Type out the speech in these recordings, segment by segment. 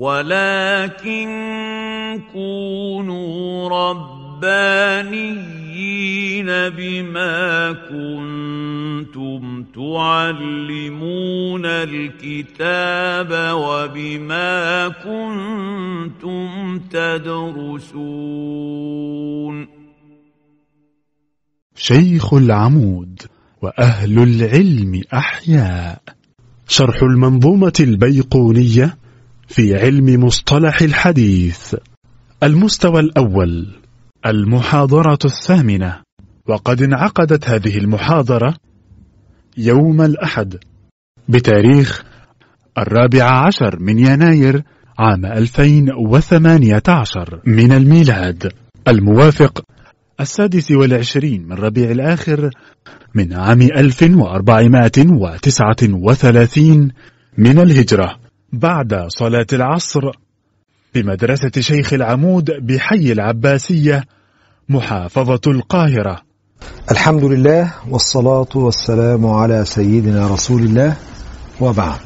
ولكن كونوا ربانيين بما كنتم تعلمون الكتاب وبما كنتم تدرسون. شيخ العمود وأهل العلم أحياء. شرح المنظومة البيقونية في علم مصطلح الحديث. المستوى الأول المحاضرة الثامنة. وقد انعقدت هذه المحاضرة يوم الأحد بتاريخ الرابع عشر من يناير عام 2018 من الميلاد. الموافق السادس والعشرين من ربيع الآخر من عام 1439 من الهجرة. بعد صلاة العصر بمدرسة شيخ العمود بحي العباسية محافظة القاهرة. الحمد لله والصلاة والسلام على سيدنا رسول الله وبعد.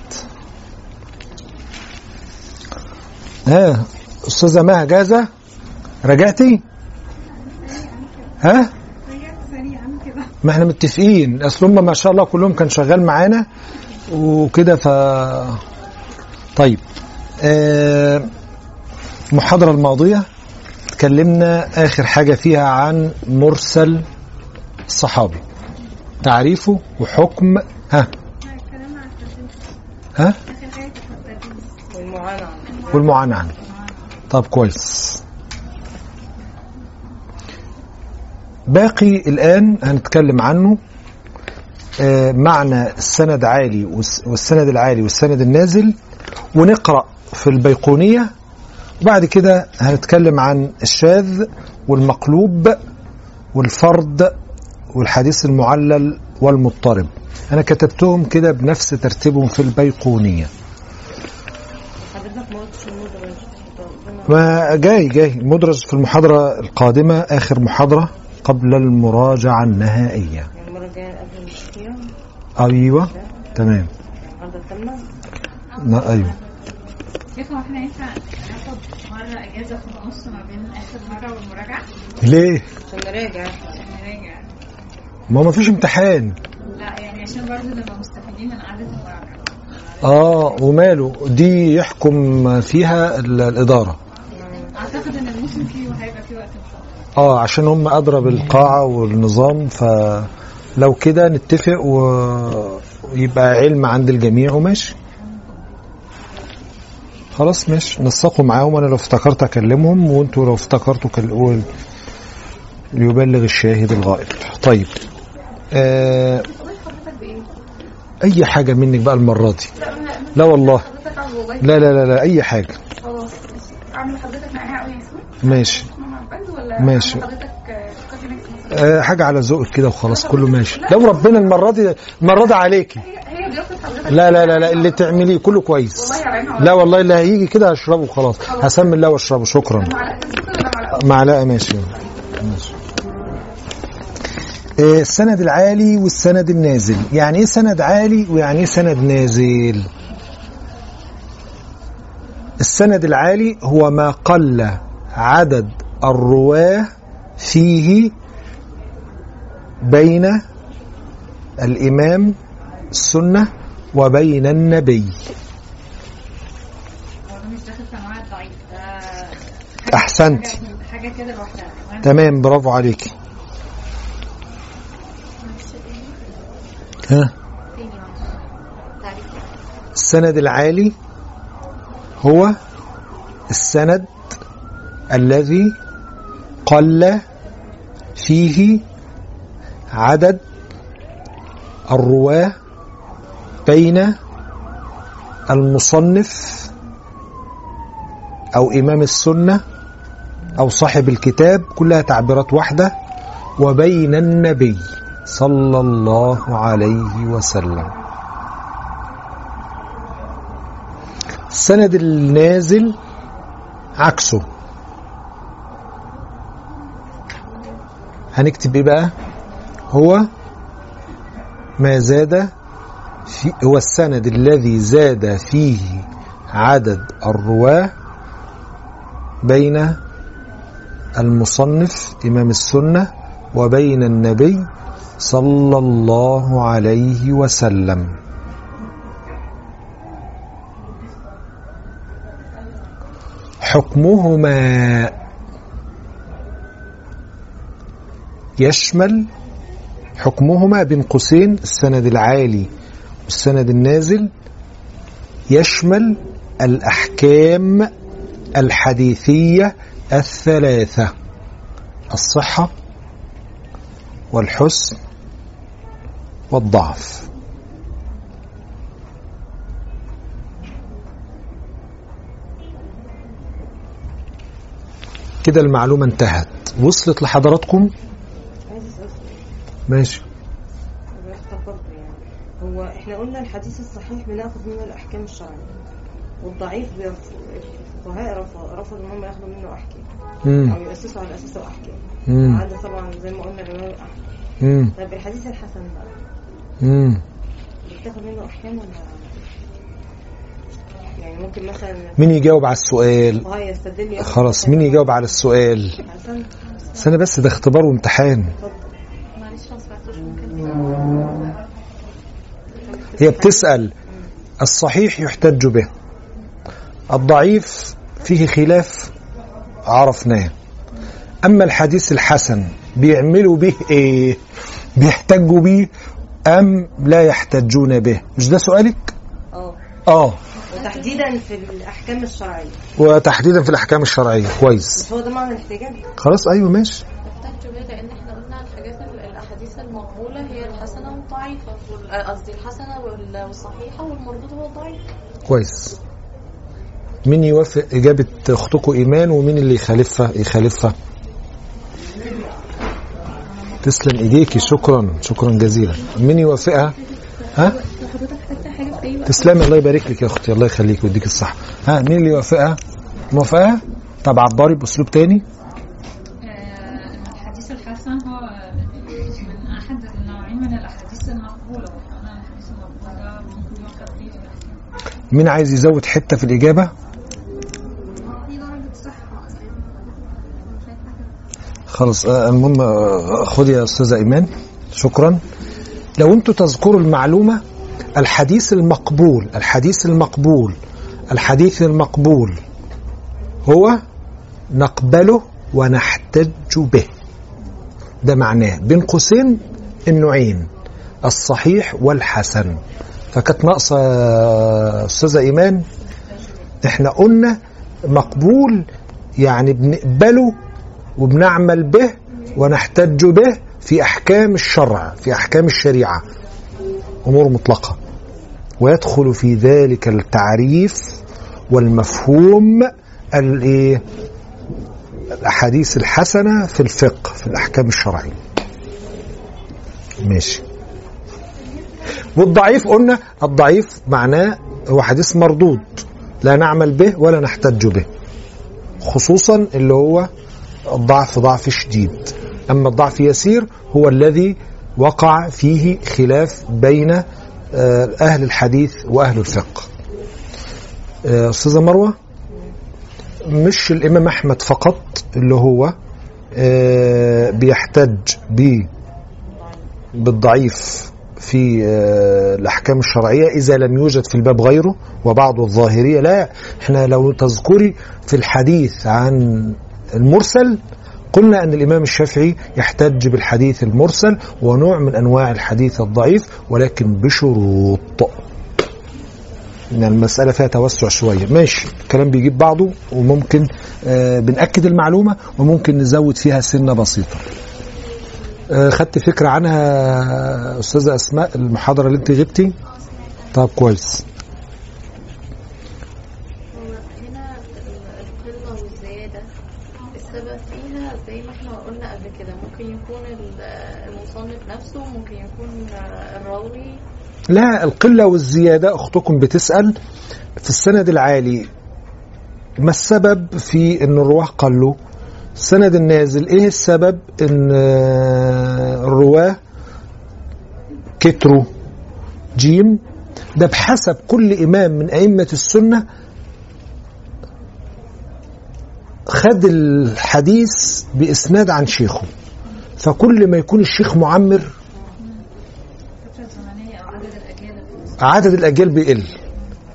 ها أستاذة مها جاهزة؟ رجعتي؟ ها؟ ما إحنا متفقين أصل ما شاء الله كلهم كان شغال معانا وكده ف طيب. آه، المحاضرة الماضية. اتكلمنا آخر حاجة فيها عن مرسل الصحابي. تعريفه وحكم. ها. ها؟ والمعاناة. عنه طب كويس. باقي الآن هنتكلم عنه. آه، معنى السند عالي والس- والسند العالي والسند النازل. ونقرأ في البيقونية. وبعد كده هنتكلم عن الشاذ والمقلوب والفرد والحديث المعلل والمضطرب. أنا كتبتهم كده بنفس ترتيبهم في البيقونية. ما جاي جاي. المدرج في المحاضرة القادمة آخر محاضرة قبل المراجعة النهائية. الجاية قبل أيوة تمام. ما أيوة. شايف هو إحنا ينفع ناخد مرة إجازة في النص ما بين آخر مرة والمراجعة؟ ليه؟ عشان نراجع عشان نراجع ما ما فيش امتحان. لا يعني عشان برضه نبقى مستفيدين من قعدة المراجعة. آه وماله. دي يحكم فيها ال- الإدارة. أعتقد إن الموسم فيه وهيبقى فيه وقت إن شاء الله. آه عشان هم أدرى بالقاعة والنظام فلو كده نتفق ويبقى علم عند الجميع وماشي. خلاص ماشي. نسقوا معاهم وأنا لو افتكرت أكلمهم وأنتوا لو افتكرتوا كل... ليبلغ الشاهد الغائب. طيب. آه... أي حاجة منك بقى المرة دي؟ لا والله. لا لا لا لا أي حاجة. خلاص اعمل حضرتك معاها ماشي. ماشي. آه حاجة على ذوقك كده وخلاص كله ماشي. لو ربنا المرة دي المرة دي عليكي. لا لا لا لا اللي تعمليه كله كويس. لا والله اللي هيجي كده هشربه خلاص. هسمي الله واشربه. شكرا. معلقة ماشي. ماشي. آه، السند العالي والسند النازل. يعني إيه سند عالي ويعني إيه سند نازل؟ السند العالي هو ما قل عدد الرواة فيه بين الإمام السنة وبين النبي. لوحدها تمام؟ برافو عليكي ها؟ السند العالي هو السند الذي قل فيه عدد الرواة بين المصنف أو إمام السنة أو صاحب الكتاب كلها تعبيرات واحدة وبين النبي صلى الله عليه وسلم. السند النازل عكسه. هنكتب إيه بقى؟ هو ما زاد في هو السند الذي زاد فيه عدد الرواة بين المصنف إمام السنة وبين النبي صلى الله عليه وسلم. حكمهما يشمل حكمهما بين قوسين السند العالي والسند النازل يشمل الأحكام الحديثية الثلاثة الصحة والحسن والضعف. كده المعلومة انتهت. وصلت لحضراتكم؟ ماشي. هو إحنا قلنا الحديث الصحيح بناخد منه الأحكام الشرعية والضعيف الفقهاء رفض- رفضوا إن هم ياخدوا منه أحكام. أو ياسسوا على اساسه احكام عدا طبعا زي ما قلنا الامام احمد. طب الحديث الحسن بقى. مم. بتاخد منه أحكام ولا يعني ممكن مثلا مين يجاوب على السؤال؟ خلاص مين يجاوب على السؤال؟ حسن. سنة بس ده اختبار وامتحان. معلش ما سمعتوش. ممكن هي بتسأل الصحيح يحتج به. الضعيف فيه خلاف عرفناه. أما الحديث الحسن بيعملوا به إيه؟ بيحتجوا به أم لا يحتجون به؟ مش ده سؤالك؟ آه. آه. وتحديدا في الأحكام الشرعية. وتحديدا في الأحكام الشرعية. كويس. مش هو ده معنى الاحتجاج. خلاص أيوه ماشي. احتجوا بيه لأن إحنا قلنا الحاجات ال- الاحاديث المقبولة هي الحسنة والضعيفة. وال- آه، قصدي الحسنة وال- والصحيحة والمردود هو الضعيف. كويس. مين يوافق إجابة أختكم إيمان ومين اللي يخالفها يخالفها؟ تسلم إيديكي. شكرا. شكرا جزيلا. مين يوافقها؟ ها؟ تسلمي. الله يبارك لك يا أختي. الله يخليك ويديك الصحة. ها مين اللي يوافقها؟ موافقها؟ طب عباري بأسلوب تاني. مين عايز يزود حتة في الإجابة؟ خلاص آه، المهم آه، خدي يا أستاذة إيمان. شكرا. لو أنتوا تذكروا المعلومة الحديث المقبول الحديث المقبول الحديث المقبول هو نقبله ونحتج به. ده معناه بين قوسين النوعين الصحيح والحسن. فكانت ناقصة يا أستاذة إيمان. إحنا قلنا مقبول يعني بنقبله وبنعمل به ونحتج به في أحكام الشرع في أحكام الشريعة. أمور مطلقة. ويدخل في ذلك التعريف والمفهوم الإيه؟ الأحاديث الحسنة في الفقه في الأحكام الشرعية. ماشي. والضعيف قلنا الضعيف معناه هو حديث مردود لا نعمل به ولا نحتج به خصوصا اللي هو الضعف ضعف شديد. أما الضعف يسير هو الذي وقع فيه خلاف بين آه، أهل الحديث وأهل الفقه. آه، أستاذة مروة مش الإمام أحمد فقط اللي هو آه، بيحتج ب- بالضعيف في آه، الأحكام الشرعية إذا لم يوجد في الباب غيره وبعض الظاهرية لا. إحنا لو تذكري في الحديث عن المرسل قلنا أن الإمام الشافعي يحتج بالحديث المرسل ونوع من أنواع الحديث الضعيف ولكن بشروط. إن المسألة فيها توسع شوية. ماشي. الكلام بيجيب بعضه وممكن آه بنأكد المعلومة وممكن نزود فيها سنة بسيطة. آه خدت فكرة عنها أستاذة أسماء المحاضرة اللي أنت غبتي طب كويس. هو هنا ال- القلة والزيادة السبب فيها زي ما إحنا قلنا قبل كده ممكن يكون ال- المصنف نفسه ممكن يكون الراوي. لا القلة والزيادة أختكم بتسأل في السند العالي ما السبب في أن الرواه قلوا؟ السند النازل إيه السبب؟ أن آه، الرواة كتروا جيم. ده بحسب كل إمام من أئمة السنة خد الحديث بإسناد عن شيخه. فكل ما يكون الشيخ معمر عدد الأجيال بيقل.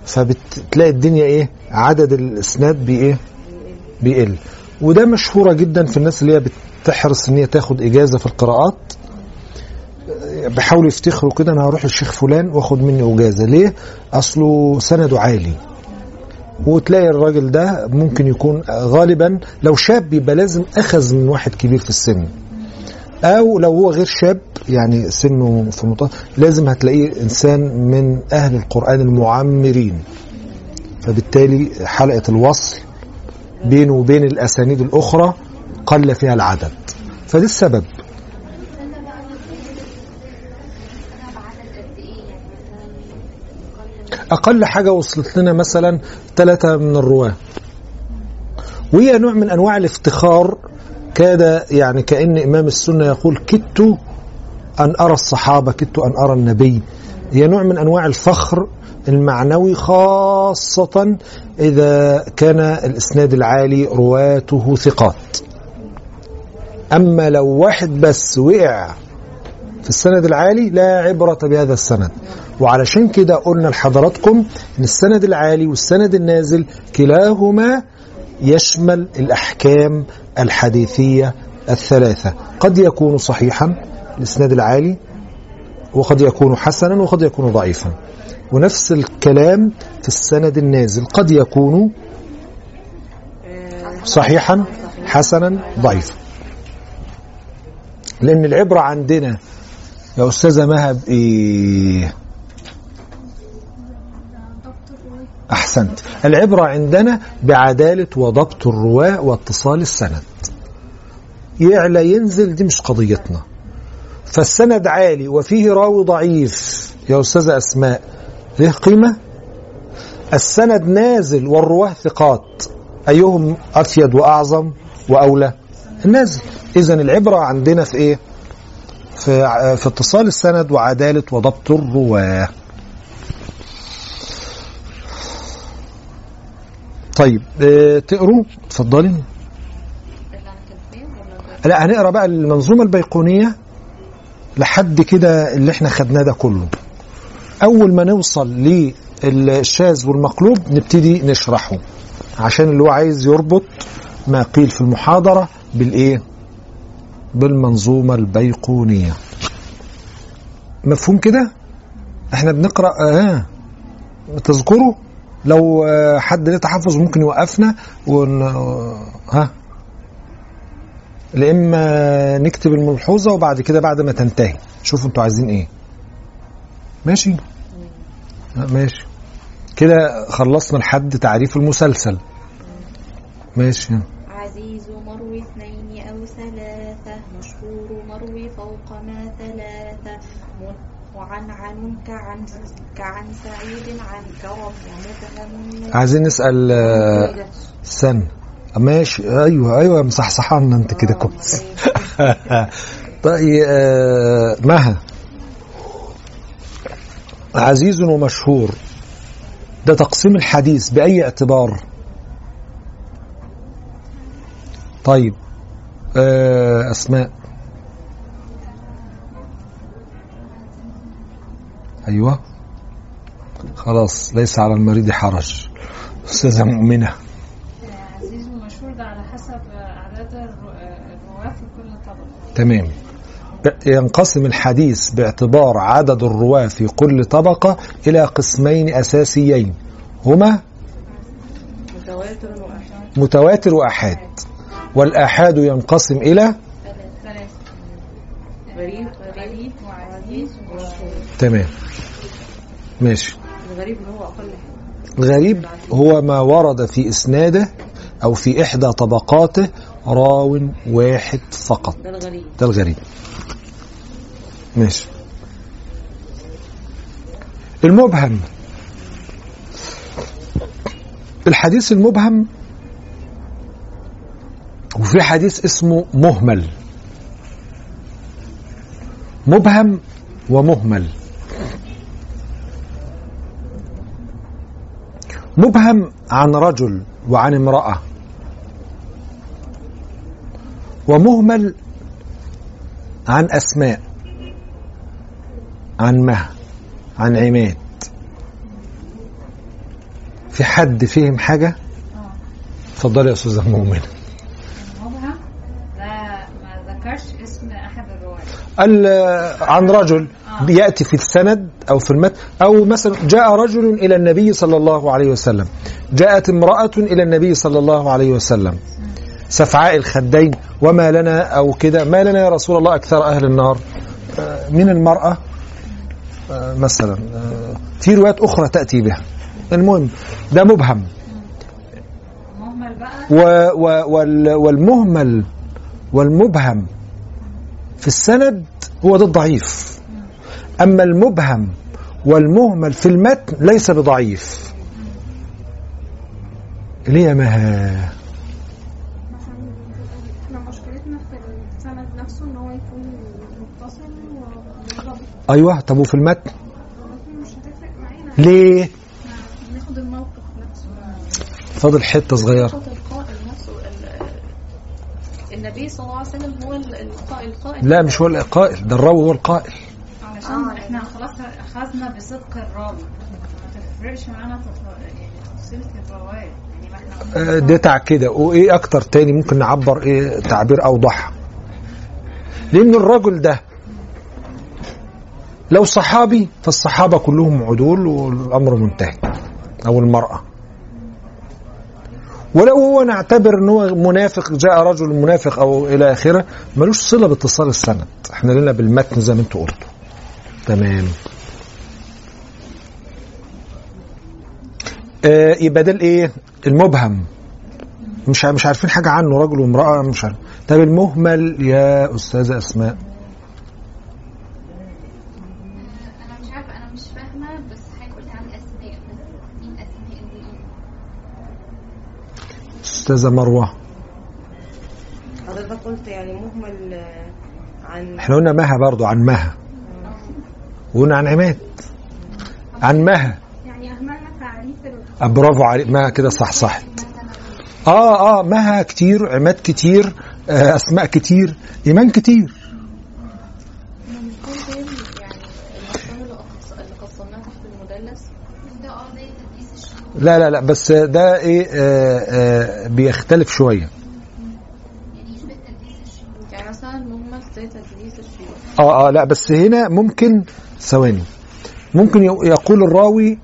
فبتلاقي الدنيا إيه؟ عدد الإسناد بإيه بيقل. وده مشهورة جدا في الناس اللي هي بتحرص إن هي تاخد إجازة في القراءات. بيحاولوا يفتخروا كده أنا هروح للشيخ فلان وآخد مني إجازة. ليه؟ أصله سنده عالي. وتلاقي الراجل ده ممكن يكون غالبا لو شاب يبقى لازم أخذ من واحد كبير في السن. أو لو هو غير شاب يعني سنه في مط... لازم هتلاقيه إنسان من أهل القرآن المعمرين. فبالتالي حلقة الوصل بينه وبين الأسانيد الأخرى قل فيها العدد. فده السبب. أقل حاجة وصلت لنا مثلا ثلاثة من الرواة. وهي نوع من أنواع الافتخار كاد يعني كأن إمام السنة يقول كدت أن أرى الصحابة كدت أن أرى النبي. هي نوع من أنواع الفخر المعنوي خاصة إذا كان الإسناد العالي رواته ثقات. أما لو واحد بس وقع في السند العالي لا عبرة بهذا السند. وعلشان كده قلنا لحضراتكم إن السند العالي والسند النازل كلاهما يشمل الأحكام الحديثية الثلاثة. قد يكون صحيحا الإسناد العالي وقد يكون حسنا وقد يكون ضعيفا. ونفس الكلام في السند النازل. قد يكون صحيحا حسنا ضعيفا. لأن العبرة عندنا يا أستاذة مهب إيه؟ أحسنت. العبرة عندنا بعدالة وضبط الرواة واتصال السند. يعلى ينزل دي مش قضيتنا. فالسند عالي وفيه راوي ضعيف يا أستاذة أسماء. له قيمة؟ السند نازل والرواة ثقات. أيهم أفيد وأعظم وأولى؟ النازل. إذا العبرة عندنا في إيه؟ في, في اتصال السند وعدالة وضبط الرواة. طيب آه تقروا؟ اتفضلي. لا هنقرأ بقى المنظومة البيقونية لحد كده اللي إحنا خدناه ده كله. أول ما نوصل للشاذ والمقلوب نبتدي نشرحه. عشان اللي هو عايز يربط ما قيل في المحاضرة بالإيه؟ بالمنظومة البيقونية. مفهوم كده؟ إحنا بنقرأ آه. تذكروا؟ لو آه، حد ليه تحفظ ممكن يوقفنا ون... ها؟ إما نكتب الملحوظة وبعد كده بعد ما تنتهي. شوفوا أنتوا عايزين إيه. ماشي. آه، ماشي. كده خلصنا لحد تعريف المسلسل. ماشي. عزيز مروي اثنين أو ثلاثة مشهور مروي فوق ما ثلاثة. من- وعنعن كعن كعن سعيد عن كرم ومبهم عايزين نسأل آه، سن. ماشي. أيوه أيوه مصحصحانا أنت كده كويس. طيب آه، مها. عزيز ومشهور ده تقسيم الحديث بأي اعتبار؟ طيب آه، أسماء. أيوة. خلاص ليس على المريض حرج. أستاذة مؤمنة. عزيز ومشهور ده على حسب أعداد الرو- الرواة في كل طبقة. تمام. ينقسم الحديث باعتبار عدد الرواة في كل طبقة إلى قسمين أساسيين. هما متواتر وأحاد. والآحاد ينقسم إلى تمام. ماشي. الغريب هو أقل الغريب هو ما ورد في إسناده أو في إحدى طبقاته راو واحد فقط. ده الغريب. ده الغريب. ماشي. المبهم. الحديث المبهم وفي حديث اسمه مهمل. مبهم ومهمل. مبهم عن رجل وعن امرأة. ومهمل عن أسماء. عن مها عن عماد. في حد فهم حاجة؟ اتفضلي يا أستاذة مؤمنة. ال- عن رجل بيأتي في السند أو في المتن أو مثلا جاء رجل إلى النبي صلى الله عليه وسلم. جاءت امرأة إلى النبي صلى الله عليه وسلم. سفعاء الخدين وما لنا أو كده ما لنا يا رسول الله أكثر أهل النار. آه، من المرأة؟ آه، مثلا آه، في روايات أخرى تأتي بها. المهم ده مبهم. و و وال والمهمل والمبهم في السند هو ده الضعيف أما المبهم والمهمل في المتن ليس بضعيف. ليه يا مها إحنا مشكلتنا في السند نفسه ان هو يكون متصل أيوة. طب وفي المتن؟ ولكن مش هتفرق معانا ليه؟ فاضل نفسه ال- النبي صلى الله عليه وسلم هو ال- القائل القائل لا مش هو القائل. ده الراوي هو القائل. علشان آه. إحنا خلاص أخذنا بصدق الراوي. ما تفرقش معانا يعني يعني ما إحنا قلنا آه، ده كده وإيه أكتر تاني ممكن نعبر إيه تعبير اوضح لأن الرجل ده لو صحابي فالصحابة كلهم عدول والأمر منتهي. أو المرأة. ولو هو نعتبر إن هو منافق جاء رجل منافق أو إلى آخره ملوش صلة باتصال السند. إحنا لنا بالمتن زي ما أنتوا قلتوا. تمام. آه يبقى ده الايه المبهم. مش مش عارفين حاجة عنه رجل وامرأة مش عارف. طب المهمل يا أستاذة أسماء أنا مش عارفه أنا مش فاهمه بس حضرتك قلت عن اسماء بس مين اسماء دي إيه أستاذة مروة. حضرتك قلت يعني مهمل آه، عن إحنا قلنا مها برضو عن مها. وقلنا عن عماد. عن مها. يعني أهملنا تعريف آه، برافو عليك مها كده صح صح. آه آه مها كتير عماد كتير آه أسماء كتير إيمان كتير من كل يعني المقام اللي المدلس ده آه زي لا لا لا بس ده إيه آه آه بيختلف شوية. يعني يعني مثلا مهمل زي آه آه لا بس هنا ممكن ثواني ممكن يق- يقول الراوي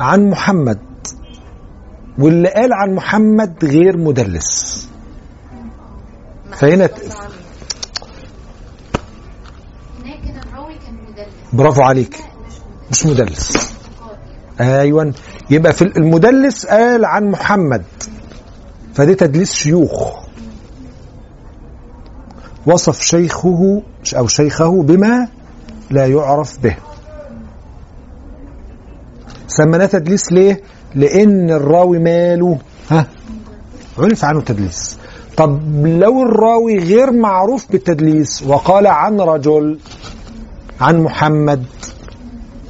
عن محمد واللي قال عن محمد غير مدلس. فهنا برافو عليك. مش مدلس. أيوه يبقى في المدلس قال عن محمد. فدي تدليس شيوخ. وصف شيخه أو شيخه بما لا يعرف به. سميناه تدليس ليه؟ لأن الراوي ماله ها؟ عرف عنه تدليس. طب لو الراوي غير معروف بالتدليس وقال عن رجل عن محمد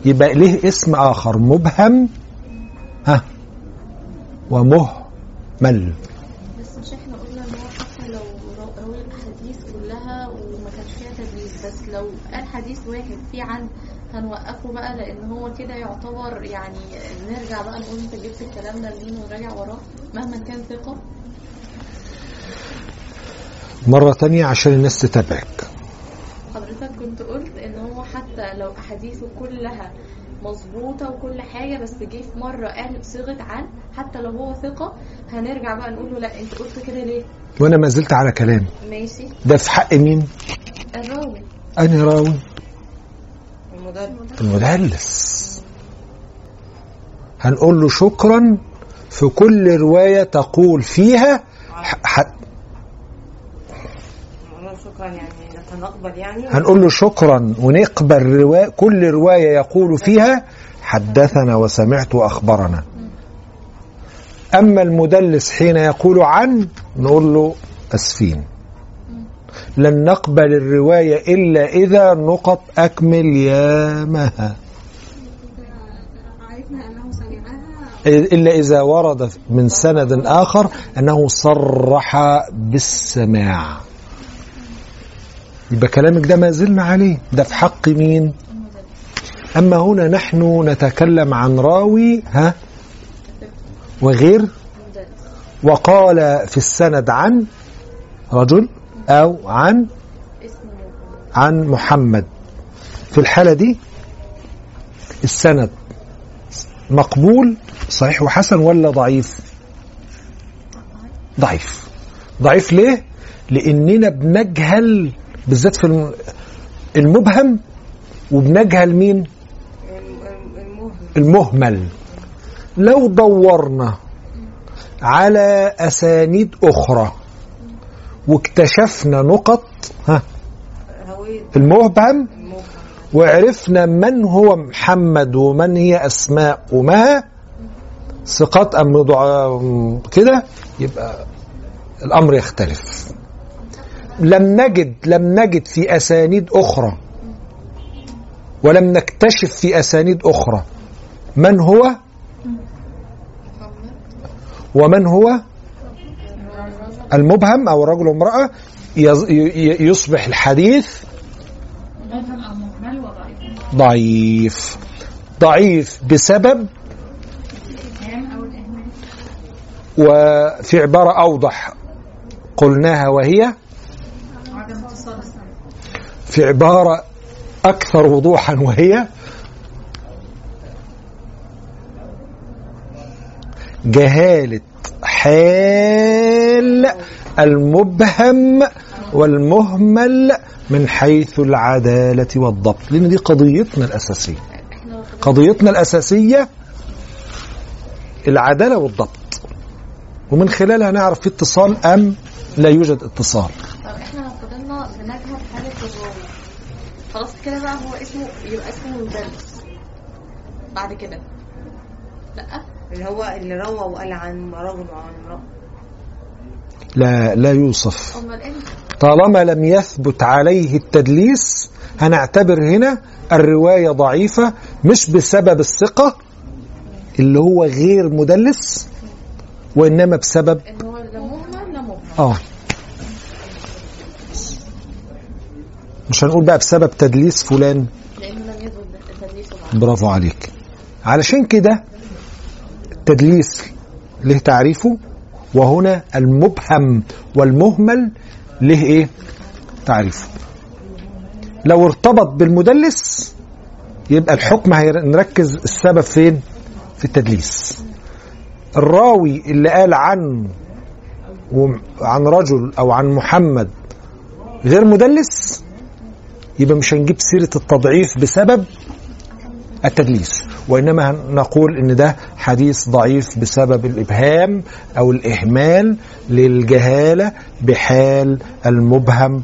يبقى له اسم آخر مبهم ها ومهمل. بس مش إحنا قلنا إن هو حتى لو روى الأحاديث كلها وما كانش فيها تدليس بس لو قال حديث واحد فيه عن هنوقفه بقى لأن هو كده يعتبر يعني نرجع بقى نقول أنت جبت الكلام ده منين ونراجع وراه مهما كان ثقة. مرة تانية عشان الناس تتابعك. حضرتك كنت قلت إن حتى لو أحاديثه كلها مظبوطة وكل حاجة بس جه في مرة قال صيغة عن حتى لو هو ثقة هنرجع بقى نقول له لا أنت قلت كده ليه؟ وأنا ما زلت على كلامي. ماشي. ده في حق مين؟ الراوي. أنا راوي. المدرب المدلس هنقول له شكرا في كل رواية تقول فيها ح... ح... شكرا يعني نتنقبل يعني. هنقول له شكرا ونقبل روا... كل رواية يقول فيها حدثنا وسمعت وأخبرنا. أما المدلس حين يقول عن نقول له أسفين. لن نقبل الرواية إلا إذا نقط أكمل يا مها عرفنا أنه سمعها. إلا إذا ورد من سند آخر أنه صرح بالسماع. يبقى كلامك ده ما زلنا عليه. ده في حق مين؟ أما هنا نحن نتكلم عن راوي ها؟ وغير؟ وقال في السند عن رجل أو عن عن محمد. في الحالة دي السند مقبول صحيح وحسن ولا ضعيف؟ ضعيف. ضعيف ليه؟ لأننا بنجهل بالذات في الم- المبهم وبنجهل مين الم- الم- المهم المهمل. لو دورنا على أسانيد أخرى واكتشفنا نقط ها المبهم وعرفنا من هو محمد ومن هي أسماء وما ثقات أم كده يبقى الأمر يختلف. لم نجد لم نجد في أسانيد أخرى. ولم نكتشف في أسانيد أخرى. من هو؟ ومن هو؟ المبهم أو يز- ي- يصبح الحديث ضعيف. ضعيف بسبب وفي عبارة أوضح قلناها وهي في عبارة أكثر وضوحا وهي جهالة حال المبهم والمهمل من حيث العدالة والضبط. لأن دي قضيتنا الأساسية. قضيتنا الأساسية العدالة والضبط. ومن خلالها نعرف في اتصال أم لا يوجد اتصال طب إحنا لو فضلنا بنجهل حالة الراوي خلاص كده بقى هو اسمه يبقى اسمه مدرس بعد كده. لأ. اللي هو اللي روى وقال عن رجل وعن امرأة لا لا يوصف. إمتى طالما لم يثبت عليه التدليس هنعتبر هنا الرواية ضعيفة مش بسبب الثقة اللي هو غير مدلس وإنما بسبب إن مش هنقول بقى بسبب تدليس فلان. برافو عليك. علشان كده التدليس له تعريفه وهنا المبهم والمهمل له إيه؟ تعريفه. لو ارتبط بالمدلس يبقى الحكم هنركز السبب فين؟ في التدليس. الراوي اللي قال عن عن رجل أو عن محمد غير مدلس يبقى مش هنجيب سيرة التضعيف بسبب التدليس وإنما نقول إن ده حديث ضعيف بسبب الإبهام أو الإهمال للجهالة بحال المبهم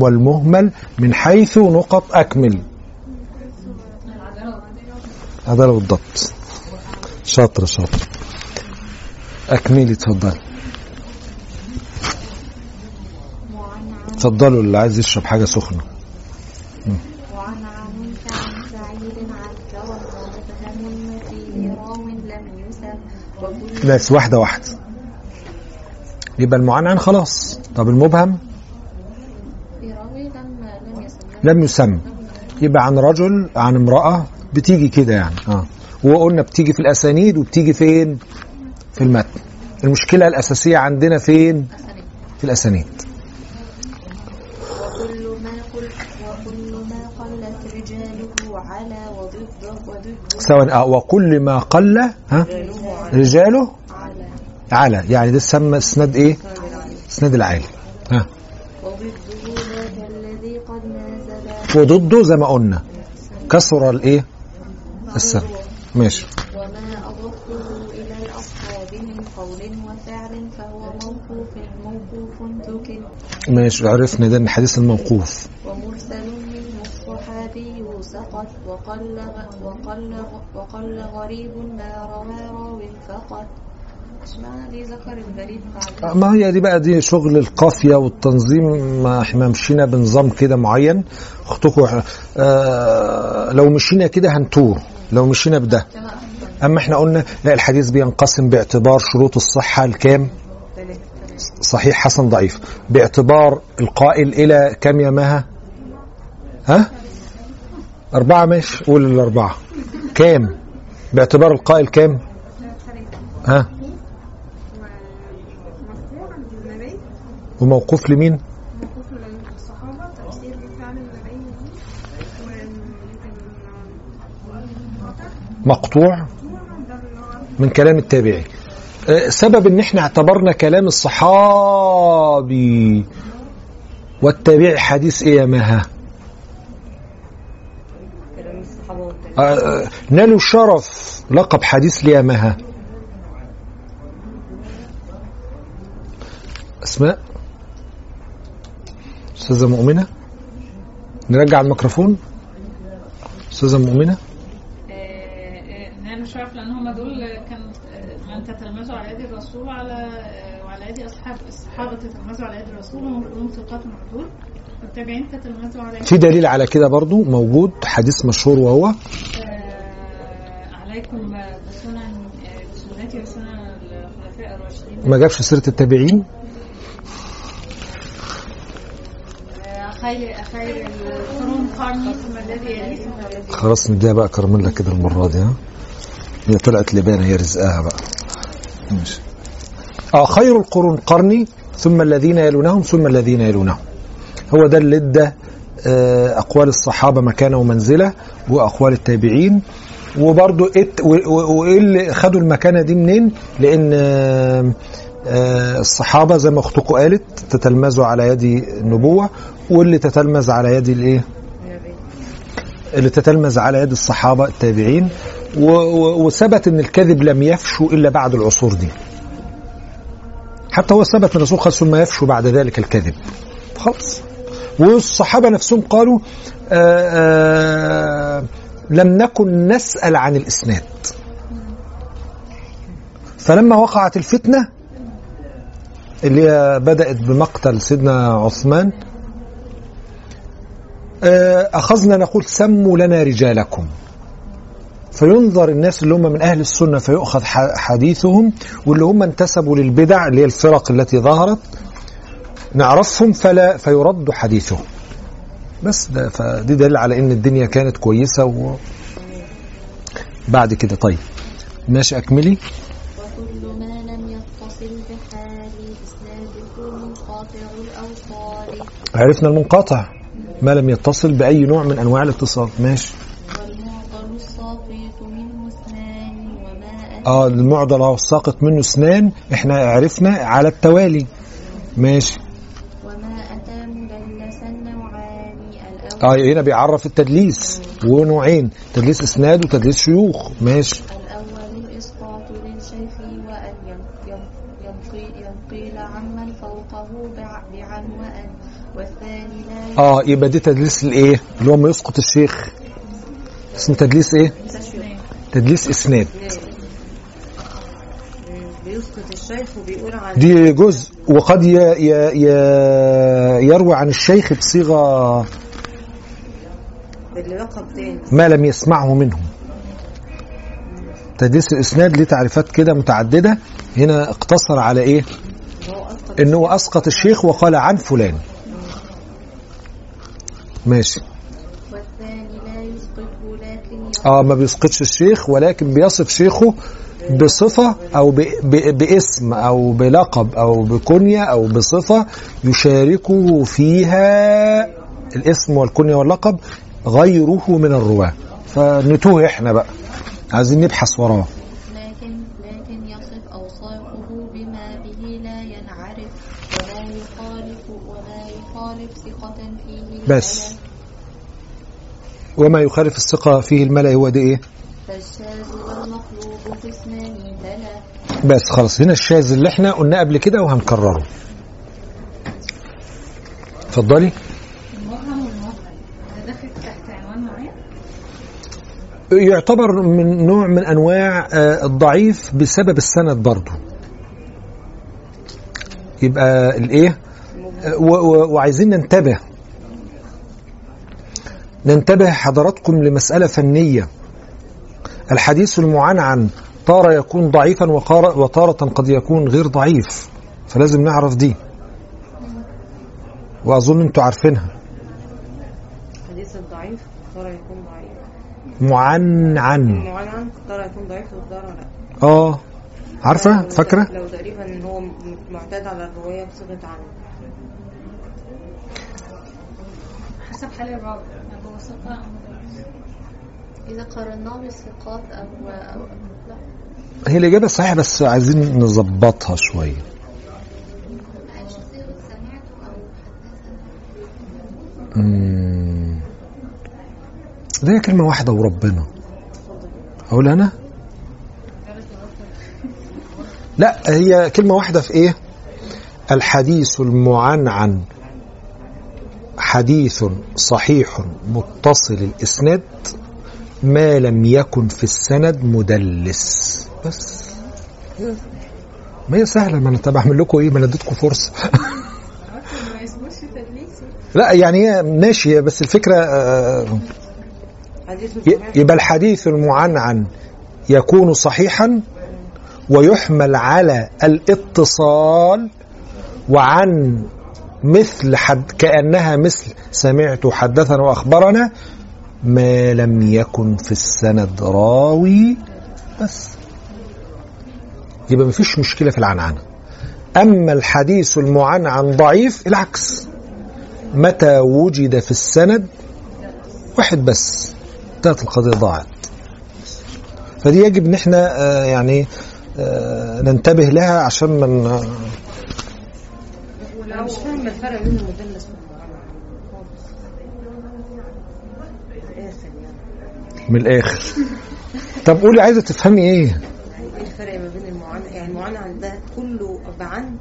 والمهمل من حيث نقط أكمل. عدالة والضبط شاطر شاطر. أكملي عن اتفضلوا اللي عايز يشرب حاجة سخنة. بس واحدة واحدة. يبقى المعنعن خلاص. طب المبهم؟ لم لم يسم. لم يسمى يبقى عن رجل عن امرأة بتيجي كده يعني. آه. وقلنا بتيجي في الأسانيد وبتيجي فين؟ في المتن. المشكلة الأساسية عندنا فين؟ في الأسانيد. سواء آه وكل ما قل ها؟ رجاله على يعني ده سمى اسناد إيه؟ اسناد العالي. ها؟ وضده زي ما قلنا. كسر الإيه؟ السم. ماشي. وما أضفته إلى الأصحاب من قول وفعل فهو موقوف موقوف ماشي. عرفنا ده إن حديث الموقوف. ومرسل منه الصحابي سقط وقل وقل وقل غريب ما روى راو فقط ما هي دي بقى دي شغل القافية والتنظيم ما إحنا مشينا بنظام كده معين؟ اختكم آه لو مشينا كده هنتوه لو مشينا بده. أما إحنا قلنا لا الحديث بينقسم باعتبار شروط الصحة الكام؟ صحيح حسن ضعيف. باعتبار القائل إلى كم يا مها؟ ها؟ أربعة ماشي؟ قول الأربعة. كام؟ باعتبار القائل كام؟ ها؟ وموقوف لمين؟ مقطوع من كلام التابعي آه، سبب إن إحنا اعتبرنا كلام الصحابي والتابعي حديث إيه يا مها كلام الصحابة والتابعين آه، آه، نالوا شرف لقب حديث ليه يا مها أسماء أستاذة مؤمنة. نرجع الميكروفون. أستاذة مؤمنة. نعم شرف لأن هم دول كان آه، من تتلمذوا على يد الرسول وعلى آه، وعلى يد أصحاب الصحابه تتلمذوا على يد الرسول وهم ثقات وعدول والتابعين تتلمذوا على يد في دليل على كده برضو موجود حديث مشهور وهو آه، عليكم بسنن آه، بسنتي وسنن الخلفاء الراشدين. ما جابش سيرة التابعين؟ آه، خير خير القرون قرني ثم الذي يليه ثم الذي خلاص نديها بقى كرملة كده المرة دي ها؟ هي طلعت لبانة هي رزقها بقى. ماشي. آه خير القرون قرني ثم الذين يلونهم ثم الذين يلونهم. هو ده اللي ادى آه، أقوال الصحابة مكانه ومنزلة وأقوال التابعين. وبرضو إت- و- و- وإيه اللي خدوا المكانة دي منين؟ لأن آه، الصحابة زي ما أختكم قالت تتلمذوا على يد النبوة واللي تتلمذ على يد الإيه؟ اللي تتلمذ على يد الصحابة التابعين. وثبت إن الكذب لم يفشو إلا بعد العصور دي. حتى هو ثبت إن الرسول ثم يفشو بعد ذلك الكذب. خلاص والصحابة نفسهم قالوا آآ آآ لم نكن نسأل عن الإسناد. فلما وقعت الفتنة اللي هي بدأت بمقتل سيدنا عثمان آه، أخذنا نقول سموا لنا رجالكم. فينظر الناس اللي هم من أهل السنة فيؤخذ حديثهم واللي هم انتسبوا للبدع اللي هي الفرق التي ظهرت. نعرفهم فلا فيرد حديثهم. بس ده فدي دليل على إن الدنيا كانت كويسة و بعد كده طيب. ماشي أكملي. وكل ما لم يتصل بحال منقطع الأوصال. عرفنا المنقطع. ما لم يتصل بأي نوع من أنواع الاتصال. ماشي. اثنان آه المعضل اهو الساقط منه اسنان إحنا عرفنا على التوالي. ماشي. آه هنا بيعرف التدليس. ونوعين. تدليس إسناد وتدليس شيوخ. ماشي. الأول الإسقاط للشيخ ينقي- ينقيل عمن فوقه بع- بعن وأن. والثاني لا آه يبقى دي تدليس الإيه؟ اللي هو ما يسقط الشيخ. اسمه تدليس إيه؟ تدليس إسناد. بيسقط الشيخ وبيقول عن دي جزء. وقد ي ي ي يروي عن الشيخ بصيغة باللقب تاني. ما لم يسمعه منهم. تدليس الإسناد ليه تعريفات كده متعددة. هنا اقتصر على إيه؟ إن هو أسقط الشيخ وقال عن فلان. ماشي. آه ما بيسقطش الشيخ ولكن بيصف شيخه بصفة أو باسم أو بلقب أو بكنية أو بصفة يشاركه فيها الاسم والكنية واللقب غيره من الرواة. فنتوه إحنا بقى. عايزين نبحث وراه لكن لكن يصف أوصافه بما به لا ينعرف ولا يخالف ولا يخالف ثقة فيه بس. وما يخالف الثقة فيه الملأ هو ده إيه؟ فالشاذ والمطلوب قسمان ثلاث بس خلاص هنا الشاذ اللي إحنا قلناه قبل كده وهنكرره. اتفضلي المبهم والمبهم ده داخل تحت عنوان معين يعتبر من نوع من أنواع آه، الضعيف بسبب السند برضه يبقى الإيه؟ آه، وعايزين ننتبه. ننتبه حضراتكم لمسألة فنية. الحديث المعنعن تارة يكون ضعيفا وتارة قد يكون غير ضعيف. فلازم نعرف دي. وأظن أنتوا عارفينها الحديث الضعيف ترى يكون ضعيف معنعن. المعنعن ترى يكون ضعيف والضرر لا آه. عارفة؟ فاكرة؟ لو تقريبا إن هو معتاد على الرواية بصيغة عن. حسب حال الراوي هو أو مدرس إذا قارناه بالثقات أو أو لا. هي الإجابة صحيحه بس عايزين نظبطها حدثنا مم. ده هي كلمة واحدة وربنا. أقول أنا؟ لا هي كلمة واحدة في إيه؟ الحديث المعنعن. حديث صحيح متصل الإسناد ما لم يكن في السند مدلس. بس. ما هي سهلة ما طب أعمل لكم إيه؟ ما أنا اديتكم تدليس لا يعني ماشي بس الفكرة آه، يبقى الحديث المعنعن يكون صحيحا ويحمل على الاتصال وعن مثل حد كأنها مثل سمعت حدثنا وأخبرنا ما لم يكن في السند راوي بس. يبقى مفيش مشكلة في العنعنة أما الحديث المعنعن ضعيف العكس. متى وجد في السند؟ واحد بس. انتهت القضية ضاعت. فدي يجب إن إحنا آه، يعني آه، ننتبه لها عشان من أنا مش فاهم الفرق بين المدلس من الآخر. طب قولي عايزة تفهمي إيه؟ إيه الفرق ما بين المعنعن يعني المعنعن ده كله بعن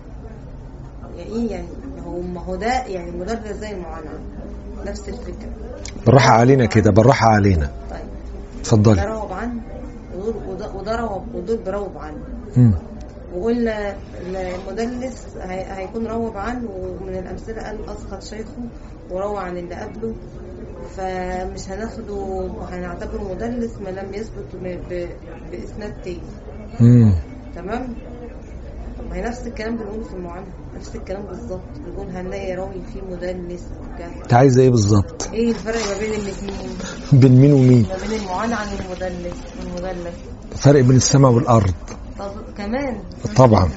يعني إيه يعني؟ هو ما هو ده يعني مدرس زي المعنعن نفس الفكرة. بالراحه علينا كده بالراحه علينا. طيب. اتفضلي. روى بعن ودول وده- وده روى ودول بروى بعن. مم. وقلنا المدلس هي- هيكون روى بعن ومن الأمثلة قال أسقط شيخه وروى عن اللي قبله. فمش هناخده وهنعتبره مدلس ما لم يثبت بإسناد تاني. تمام؟ ما هي نفس الكلام بنقوله في المعاناة نفس الكلام بالظبط. بنقول هنلاقي راوي فيه مدلس وكذا انت عايزه إيه بالظبط؟ إيه الفرق ما بين الاثنين؟ بين مين ومين؟ ما بين المعانعة والمدلس والمدلس. فرق بين السماء والأرض. طب كمان. طبعا.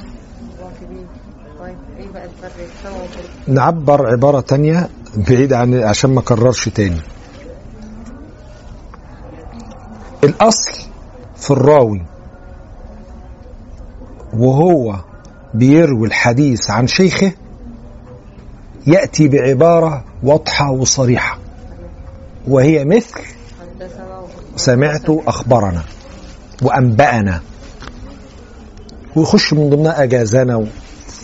طيب إيه بقى الفرق؟ السما والارض نعبر عبارة تانية بعيد عن عشان ما اكررش تاني. الأصل في الراوي وهو بيروي الحديث عن شيخه يأتي بعبارة واضحة وصريحة وهي مثل سمعت أخبرنا وأنبأنا. ويخش من ضمنها أجازنا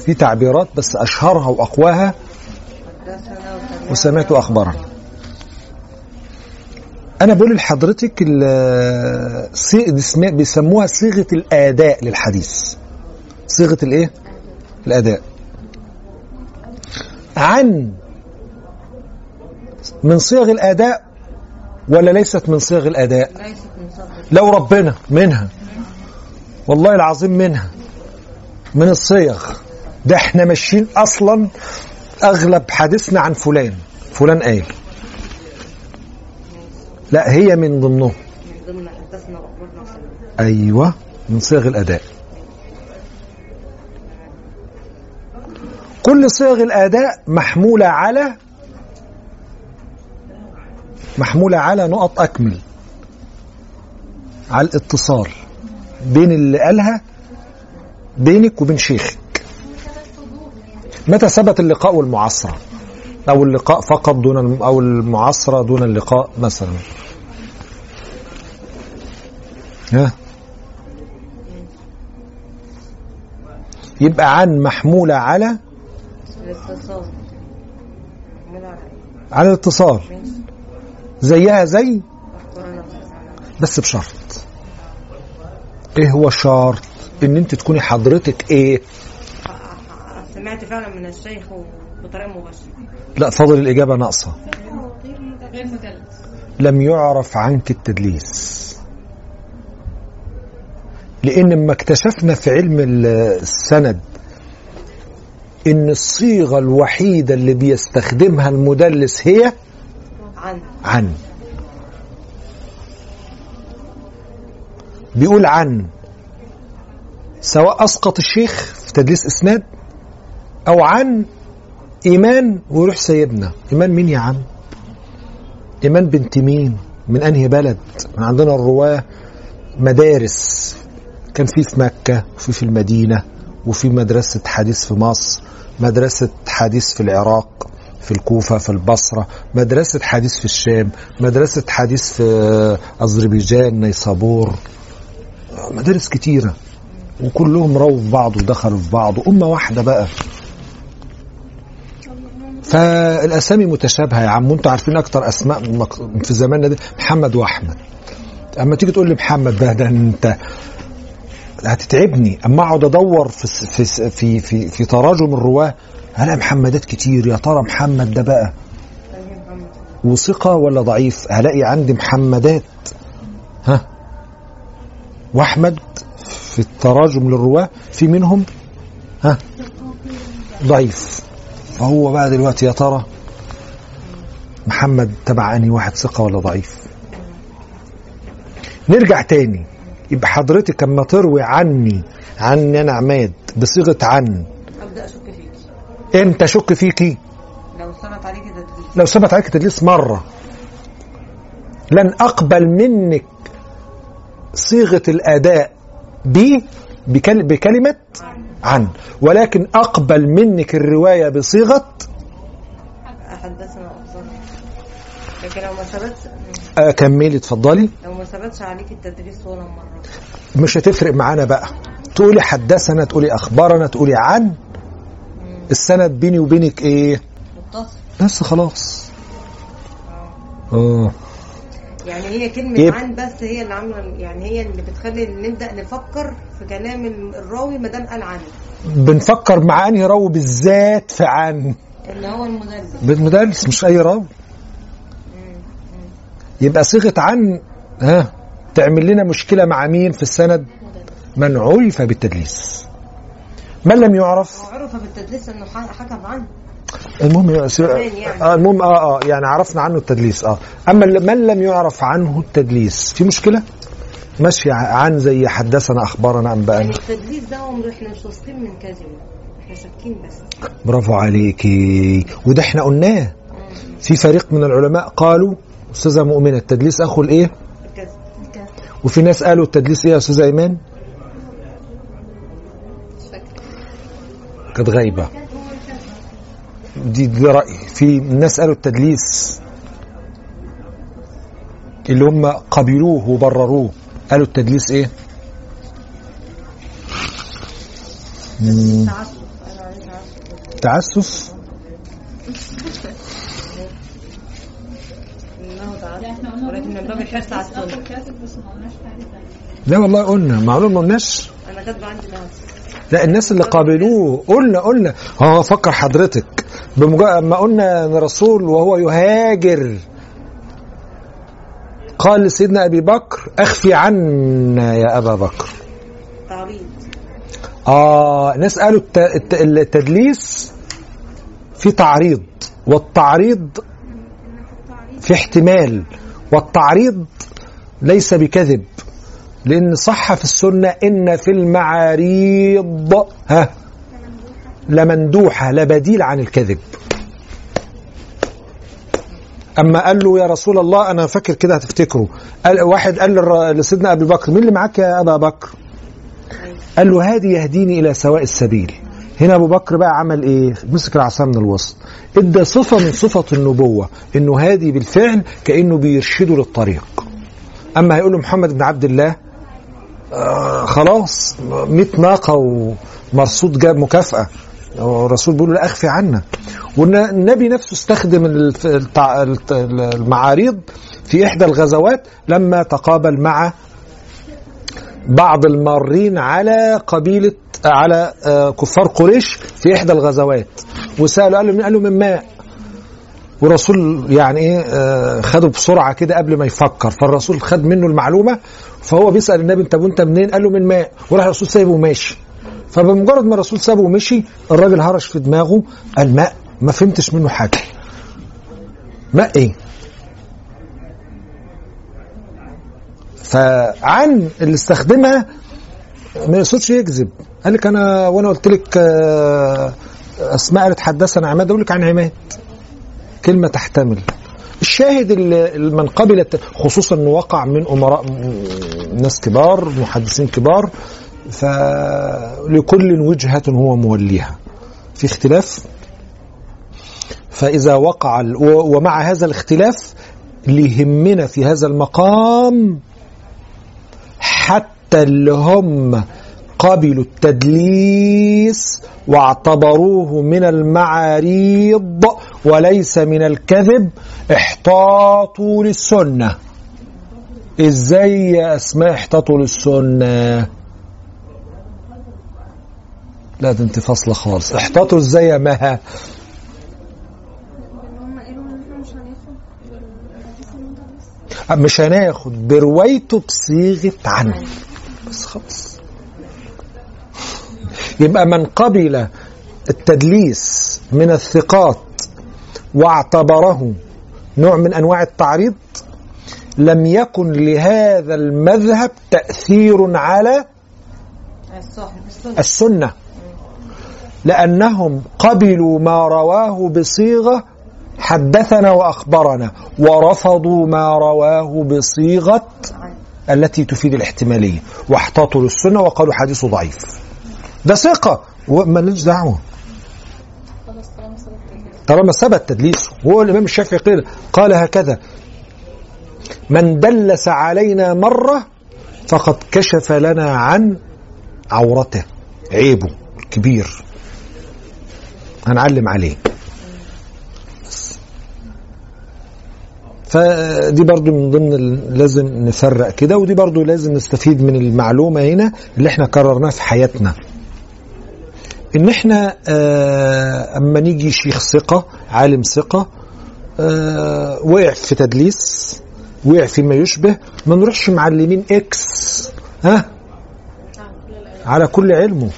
في تعبيرات بس أشهرها وأقواها حدثنا وسمعت اخبارنا أنا بقول لحضرتك بيسموها صيغة الآداء للحديث. صيغة الايه؟ الأداء. عن من صيغ الأداء ولا ليست من صيغ الأداء؟ لو ربنا منها. والله العظيم منها. من الصيغ. ده إحنا ماشيين أصلا أغلب حديثنا عن فلان. فلان قال لا هي من ضمنهم من ضمن حدثنا واخبرنا وسلم أيوه من صيغ الأداء. كل صيغ الآداء محمولة على محمولة على نقط أكمل على الاتصال بين اللي قالها بينك وبين شيخك. متى ثبت اللقاء والمعاصرة؟ أو اللقاء فقط دون الم- أو المعاصرة دون اللقاء مثلا. ها؟ يبقى عن محمولة على الاتصال محمول على إيه؟ على الاتصال. زيها زي؟ بس. بشرط. إيه هو الشرط؟ إن أنت تكوني حضرتك إيه؟ سمعت فعلا من الشيخ بطريقة مباشرة. لا فاضل الإجابة ناقصة. غير مدلس. لم يعرف عنك التدليس. لأن لما اكتشفنا في علم ال- السند إن الصيغة الوحيدة اللي بيستخدمها المدلس هي عن. عن. بيقول عن. سواء أسقط الشيخ في تدليس إسناد أو عن إيمان ويروح سايبنا إيمان مين يا عم؟ إيمان بنت مين؟ من أنهي بلد؟ من عندنا الرواة مدارس. كان في في مكة وفي في المدينة. وفي مدرسة حديث في مصر مدرسة حديث في العراق في الكوفة في البصرة مدرسة حديث في الشام مدرسة حديث في أذربيجان نيسابور مدارس كتيرة. وكلهم رووا في بعض ودخلوا في بعض أمة واحدة بقى. فالأسامي متشابهة يا عم وأنتوا عارفين أكتر أسماء مك- في زماننا ده محمد وأحمد. أما تيجي تقول لي محمد ده ده أنت هتتعبني. أما أقعد أدور في في في في, في تراجم الرواة هلاقي محمدات كتير. يا ترى محمد ده بقى. وثقة ولا ضعيف؟ هلاقي عندي محمدات. ها؟ وأحمد في التراجم للرواة في منهم؟ ها؟ ضعيف. فهو بقى دلوقتي يا ترى محمد تبع انهي واحد ثقة ولا ضعيف؟ نرجع تاني. يبقى حضرتك اما تروي عني عني أنا عماد بصيغة عن. أبدأ أشك فيكي إمتى أشك فيكي لو ثبت عليكي تدليس لو ثبت عليك تدليس مرة. لن أقبل منك صيغة الأداء ب بكل بكلمة عن. ولكن أقبل منك الرواية بصيغة حدثنا لكن لو ما آه، كملي اتفضلي. لو ما ثبتش عليكي التدريس ولا مرة. مش هتفرق معانا بقى. تقولي حدثنا تقولي أخبرنا تقولي عن. السند بيني وبينك إيه؟ متصل. بس خلاص. آه. يعني هي كلمة يب- عن بس هي اللي عاملة يعني هي اللي بتخلي نبدأ نفكر في كلام الراوي ما دام قال عنه بنفكر مع أنهي راوي بالذات في عن. اللي هو المدرس. بالمدرس مش أي راوي. يبقى صيغة عن ها تعمل لنا مشكلة مع مين في السند؟ من عرف بالتدليس. من لم يعرف؟ عرف بالتدليس إنه حكم عنه. المهم يعني. آه المهم آه آه يعني عرفنا عنه التدليس آه. أما من لم يعرف عنه التدليس في مشكلة؟ ماشي عن زي حدثنا أخبرنا يعني انبانا التدليس ده إحنا مش واثقين من كذبه إحنا شاكين بس. برافو عليكي. وده إحنا قلناه. في فريق من العلماء قالوا أستاذة مؤمنة التدليس أخو الإيه؟ وفي ناس قالوا التدليس إيه يا أستاذة إيمان؟ كانت غايبة. دي دي رأي. في ناس قالوا التدليس اللي هم قبلوه وبرروه قالوا التدليس إيه؟ تعسف قالوا عليه تعسف تعسف انه لا تعسف إحنا قلنا ولكن من باب الحرص على لا والله قلنا معلوم ما قلناش. أنا كاتبة عندي تعسف لا الناس اللي قابلوه قلنا قلنا. هو فكر حضرتك. بمجرد ما قلنا إن الرسول وهو يهاجر. قال لسيدنا أبي بكر أخفي عنا يا أبا بكر. تعريض آه ناس قالوا الت- الت- التدليس في تعريض والتعريض في احتمال. والتعريض ليس بكذب. لأن صح في السنة إن في المعاريض ها لمندوحه لا بديل عن الكذب. أما قال له يا رسول الله أنا فاكر كده هتفتكره. قال واحد قال لسيدنا أبي بكر مين اللي معاك يا أبا بكر؟ قال له هذه يهديني إلى سواء السبيل. هنا أبو بكر بقى عمل إيه؟ مسك العصا من الوسط. إدى صفة من صفة النبوة إنه هادي بالفعل كأنه بيرشده للطريق. أما هيقول له محمد بن عبد الله آه خلاص 100 ناقة ومرصود جاب مكافأة. الرسول بيقول له لا أخفي عنا. والنبي نفسه استخدم المعاريض في إحدى الغزوات لما تقابل مع بعض المارين على قبيلة على آه، كفار قريش في إحدى الغزوات. وسألوا قالوا قالوا من ماء والرسول يعني إيه آه، خده بسرعة كده قبل ما يفكر. فالرسول خد منه المعلومة فهو بيسأل النبي انت وأنت منين؟ قال له من ماء وراح الرسول سايبه وماشي. فبمجرد ما الرسول سابه ومشي الراجل هرش في دماغه الماء ما فهمتش منه حاجة. ماء إيه؟ فعن اللي استخدمها ما يقصدش يكذب. قال لك أنا وأنا قلت لك آه، أسماء قالت حدثنا عماد أقول لك عن عماد. كلمة تحتمل. الشاهد من قبل خصوصا إنه وقع من أمراء ناس كبار محدثين كبار فلكل وجهة هو موليها. في اختلاف؟ فإذا وقع ومع هذا الاختلاف اللي يهمنا في هذا المقام حتى اللي هم قبلوا التدليس واعتبروه من المعاريض وليس من الكذب احتاطوا للسنة. إزاي يا أسماء احتاطوا للسنة؟ لا ده انت فاصلة خالص. احتاطوا إزاي يا مها؟ مش هناخد بروايته بصيغة عن بس خلاص. يبقى من قبل التدليس من الثقات واعتبره نوع من أنواع التعريض لم يكن لهذا المذهب تأثير على السنة لأنهم قبلوا ما رواه بصيغة حدثنا وأخبرنا ورفضوا ما رواه بصيغة التي تفيد الاحتمالية واحتاطوا للسنة وقالوا حديثه ضعيف. ده ثقة. ومالناش دعوة. خلاص طالما ثبت تدليسه هو الإمام الشافعي قال قال هكذا من دلس علينا مرة فقد كشف لنا عن عورته. عيبه الكبير هنعلم عليه. فدي برضو من ضمن لازم نفرق كده ودي برضو لازم نستفيد من المعلومة هنا اللي إحنا كررناها في حياتنا. إن إحنا آه أما نيجي شيخ ثقة عالم ثقة آه وقع في تدليس وقع فيما يشبه ما نروحش معلمين إكس ها؟ على كل علمه.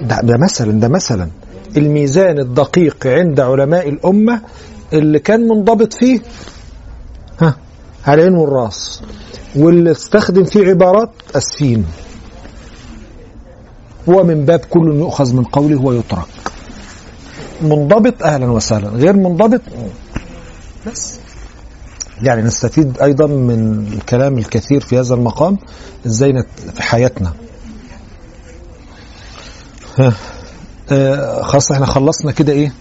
ده, ده مثلا ده مثلا. الميزان الدقيق عند علماء الأمة اللي كان منضبط فيه ها؟ على العين والراس واللي استخدم فيه عبارات أسفين هو من باب كل يؤخذ من قوله ويترك منضبط أهلا وسهلا. غير منضبط؟ بس. يعني نستفيد أيضا من الكلام الكثير في هذا المقام إزاي في حياتنا. آه خلاص إحنا خلصنا كده إيه؟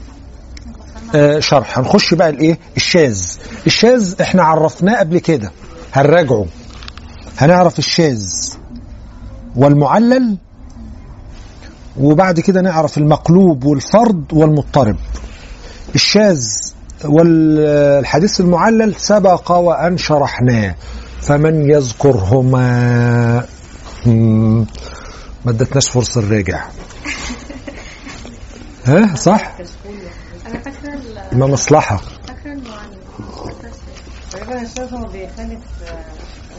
آه شرح. هنخش بقى الإيه؟ الشاذ. الشاذ إحنا عرفناه قبل كده. هنراجعه. هنعرف الشاذ. والمعلل وبعد كده نعرف المقلوب والفرد والمضطرب. الشاذ والحديث المعلل سبق وأن شرحناه فمن يذكرهما. ما ادتناش فرصة نراجع ها صح؟ أنا فاكرة ال- ما مصلحة. هو بيخالف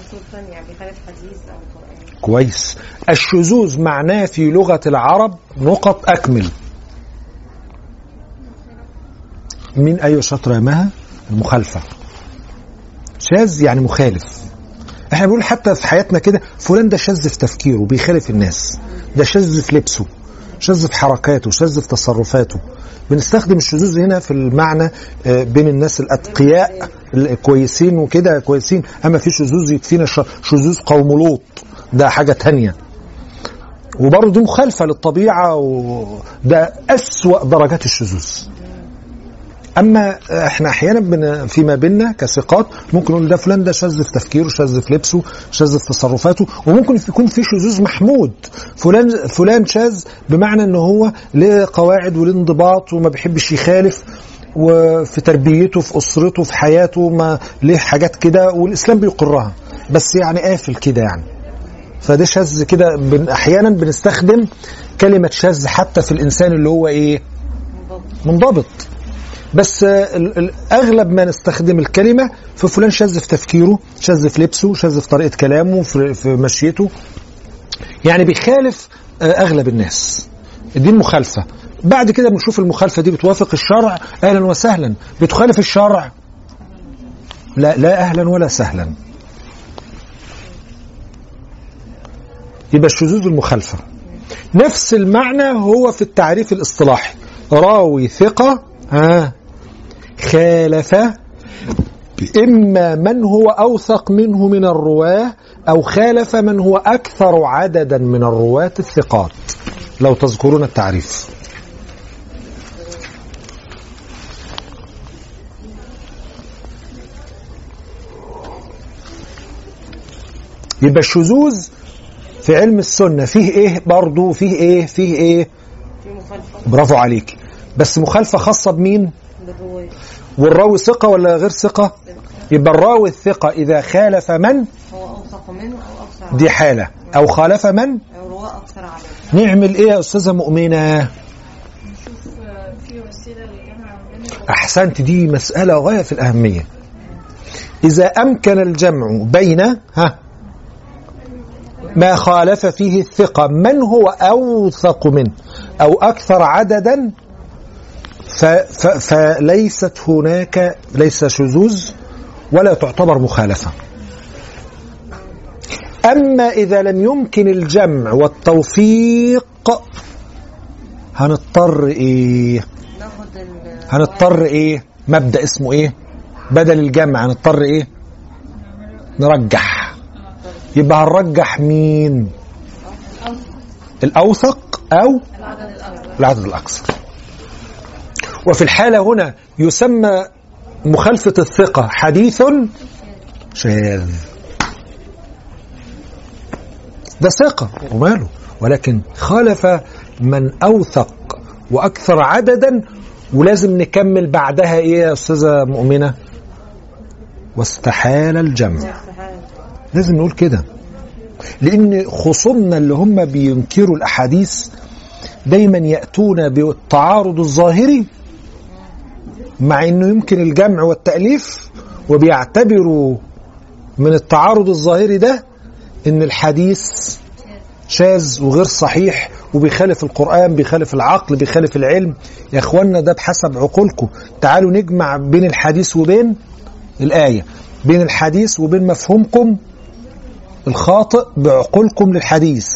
أصول ثانية يعني بيخالف حديث أو قرآن. كويس. الشذوذ معناه في لغة العرب نقط أكمل. مين أيوة شاطرة يا مها؟ المخالفة. شاذ يعني مخالف. إحنا بنقول حتى في حياتنا كده فلان ده شاذ في تفكيره بيخالف الناس. ده شاذ في لبسه شاذ في حركاته شاذ في تصرفاته. بنستخدم الشذوذ هنا في المعنى آه، بين الناس الأتقياء الكويسين وكده كويسين. أما في شذوذ يكفينا شذوذ قوم لوط. ده حاجة تانية. وبرضه دي مخالفة للطبيعة وده أسوأ درجات الشذوذ. أما إحنا أحيانا فيما بيننا كثقات ممكن نقول ده فلان ده شاذ في تفكيره شاذ في لبسه شاذ في تصرفاته وممكن يكون في شذوذ محمود. فلان فلان شاذ بمعنى إن هو له قواعد وله انضباط وما بيحبش يخالف وفي تربيته في أسرته في حياته ما ليه حاجات كده والإسلام بيقرها. بس يعني قافل كده يعني. فده شاذ كده بن أحيانا بنستخدم كلمة شاذ حتى في الإنسان اللي هو إيه؟ منضبط. بس أغلب ما نستخدم الكلمة في فلان شاذ في تفكيره شاذ في لبسه شاذ في طريقة كلامه في, في مشيته. يعني بيخالف آه، أغلب الناس. دي المخالفه بعد كده بنشوف المخالفة دي بتوافق الشرع أهلا وسهلا. بتخالف الشرع؟ لا لا أهلا ولا سهلا. يبقى الشذوذ المخالفة. نفس المعنى هو في التعريف الاصطلاحي. راوي ثقة آه خالف إما من هو أوثق منه من الرواة أو خالف من هو أكثر عددا من الرواة الثقات. لو تذكرون التعريف. يبقى الشذوذ في علم السنة فيه إيه برضه فيه إيه فيه إيه؟ برافو عليك. بس مخالفة خاصة بمين؟ والراوي ثقة ولا غير ثقة؟ يبقى الراوي الثقة إذا خالف من؟ هو أوثق منه أو أكثر دي حالة. أو خالف من؟ أو أكثر عددا نعمل إيه يا أستاذة مؤمنة؟ آه، في وسيلة للجمع بين أحسنت دي مسألة غاية في الأهمية. إذا أمكن الجمع بين ها ما خالف فيه الثقة. من هو أوثق منه؟ أو أكثر عددا؟ فليست هناك ليس شذوذ ولا تعتبر مخالفة. أما إذا لم يمكن الجمع والتوفيق هنضطر إيه؟ هنضطر إيه؟ مبدأ اسمه إيه؟ بدل الجمع هنضطر إيه؟ نرجح. يبقى هنرجح مين؟ الأوثق أو العدد الاكثر وفي الحالة هنا يسمى مخالفة الثقة حديث شاذ. ده ثقة وماله ولكن خالف من أوثق وأكثر عددا ولازم نكمل بعدها إيه يا أستاذة مؤمنة؟ واستحال الجمع. لازم نقول كده. لأن خصومنا اللي هم بينكروا الأحاديث دايما يأتون بالتعارض الظاهري مع إنه يمكن الجمع والتأليف وبيعتبروا من التعارض الظاهري ده إن الحديث شاذ وغير صحيح وبيخالف القرآن بيخالف العقل بيخالف العلم. يا اخوانا ده بحسب عقولكم. تعالوا نجمع بين الحديث وبين الآية بين الحديث وبين مفهومكم الخاطئ بعقولكم للحديث.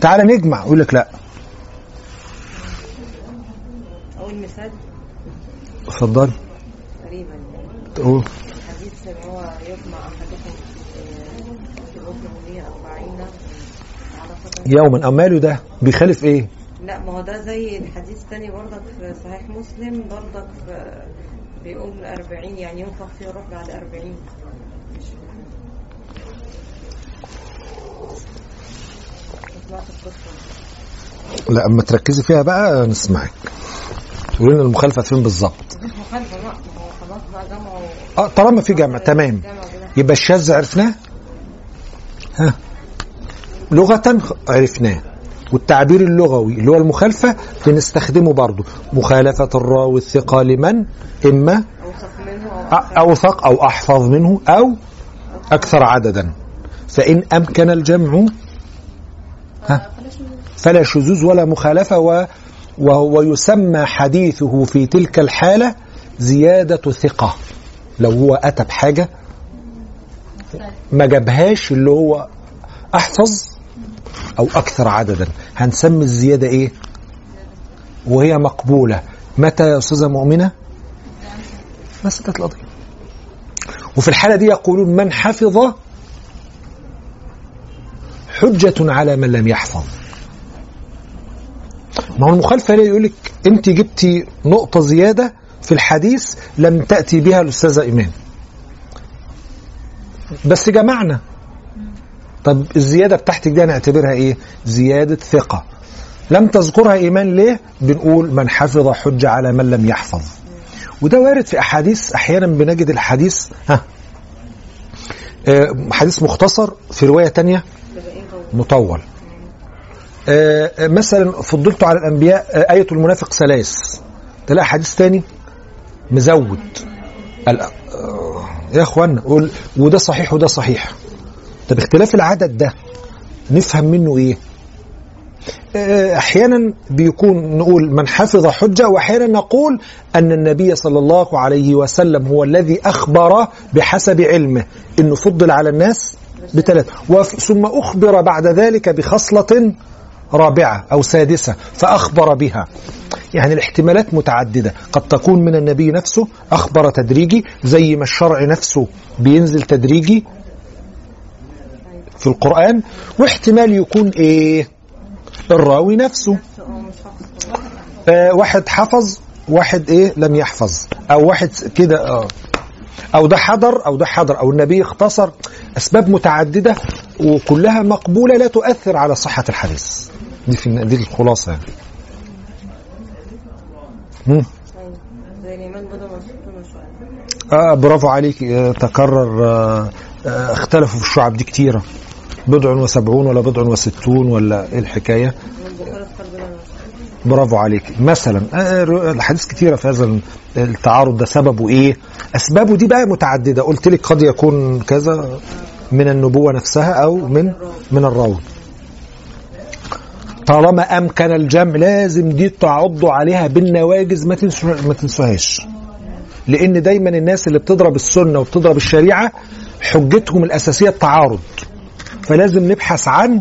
تعال نجمع يقول لك لا. أقول مثال اتفضل. تقريبا. تقول الحديث اللي هو يطمع أحدكم آه، في الغفر 140 يوما. أماله ده بيخالف إيه؟ لا ما هو ده زي الحديث الثاني برضك في صحيح مسلم برضك في بيقول 40 يعني ينفخ فيه الروح بعد 40 لا أما تركزي فيها بقى نسمعك. تقولي لنا المخالفة فين بالظبط. بقى ما هو خلاص بقى جمعوا آه طالما في جمع تمام. يبقى الشاذ عرفناه؟ ها. لغة عرفناه. والتعبير اللغوي اللي هو المخالفة بنستخدمه برضه مخالفة الراوي الثقة لمن؟ إما أوثق أو أحفظ منه أو أكثر عددا. فإن أمكن الجمع ها فلا شذوذ ولا مخالفة و وهو يسمى حديثه في تلك الحالة زيادة ثقة. لو هو أتى بحاجة ما جابهاش اللي هو أحفظ أو أكثر عددا. هنسمي الزيادة إيه؟ وهي مقبولة. متى يا أستاذة مؤمنة؟ بس كانت القضية. وفي الحالة دي يقولون من حفظ حجة على من لم يحفظ. ما هو المخالفة ليه يقول لك أنت جبتي نقطة زيادة في الحديث لم تأتي بها الأستاذة إيمان. بس جمعنا. طب الزيادة بتاعتك دي هنعتبرها إيه؟ زيادة ثقة. لم تذكرها إيمان ليه؟ بنقول من حفظ حجة على من لم يحفظ. وده وارد في أحاديث أحيانا بنجد الحديث ها آه، حديث مختصر في رواية تانية. مطول. آه، آه، مثلا فضلت على الأنبياء آه، آية المنافق ثلاث. تلاقي حديث تاني مزود. يا اخوانا قول وده صحيح وده صحيح. طب اختلاف العدد ده نفهم منه إيه؟ أحيانا بيكون نقول من حفظ حجة واحيانا نقول أن النبي صلى الله عليه وسلم هو الذي أخبر بحسب علمه إنه فضل على الناس بثلاث ثم أخبر بعد ذلك بخصلة رابعة أو سادسة فأخبر بها. يعني الاحتمالات متعددة. قد تكون من النبي نفسه أخبر تدريجي زي ما الشرع نفسه بينزل تدريجي في القرآن واحتمال يكون إيه؟ الراوي نفسه. آه واحد حفظ واحد إيه؟ لم يحفظ. أو واحد كده آه. أو ده حضر أو ده حضر أو النبي اختصر أسباب متعددة وكلها مقبولة لا تؤثر على صحة الحديث. دي في دي الخلاصة يعني. مم. آه برافو عليك. آه تكرر آه آه اختلفوا في الشعب دي كتيرة. بضع وسبعون ولا بضع وستون ولا إيه الحكاية والبخاري اختار بدل ما برافو عليك. مثلا آه، الحديث كتيرة في هذا التعارض ده سببه إيه؟ أسبابه دي بقى متعددة. قلت لك قد يكون كذا من النبوة نفسها أو من من الراوي طالما أمكن الجمع لازم دي تعضوا عليها بالنواجز ما ما تنسوهاش لأن دايما الناس اللي بتضرب السنة وبتضرب الشريعة حجتهم الأساسية التعارض. فلازم نبحث عن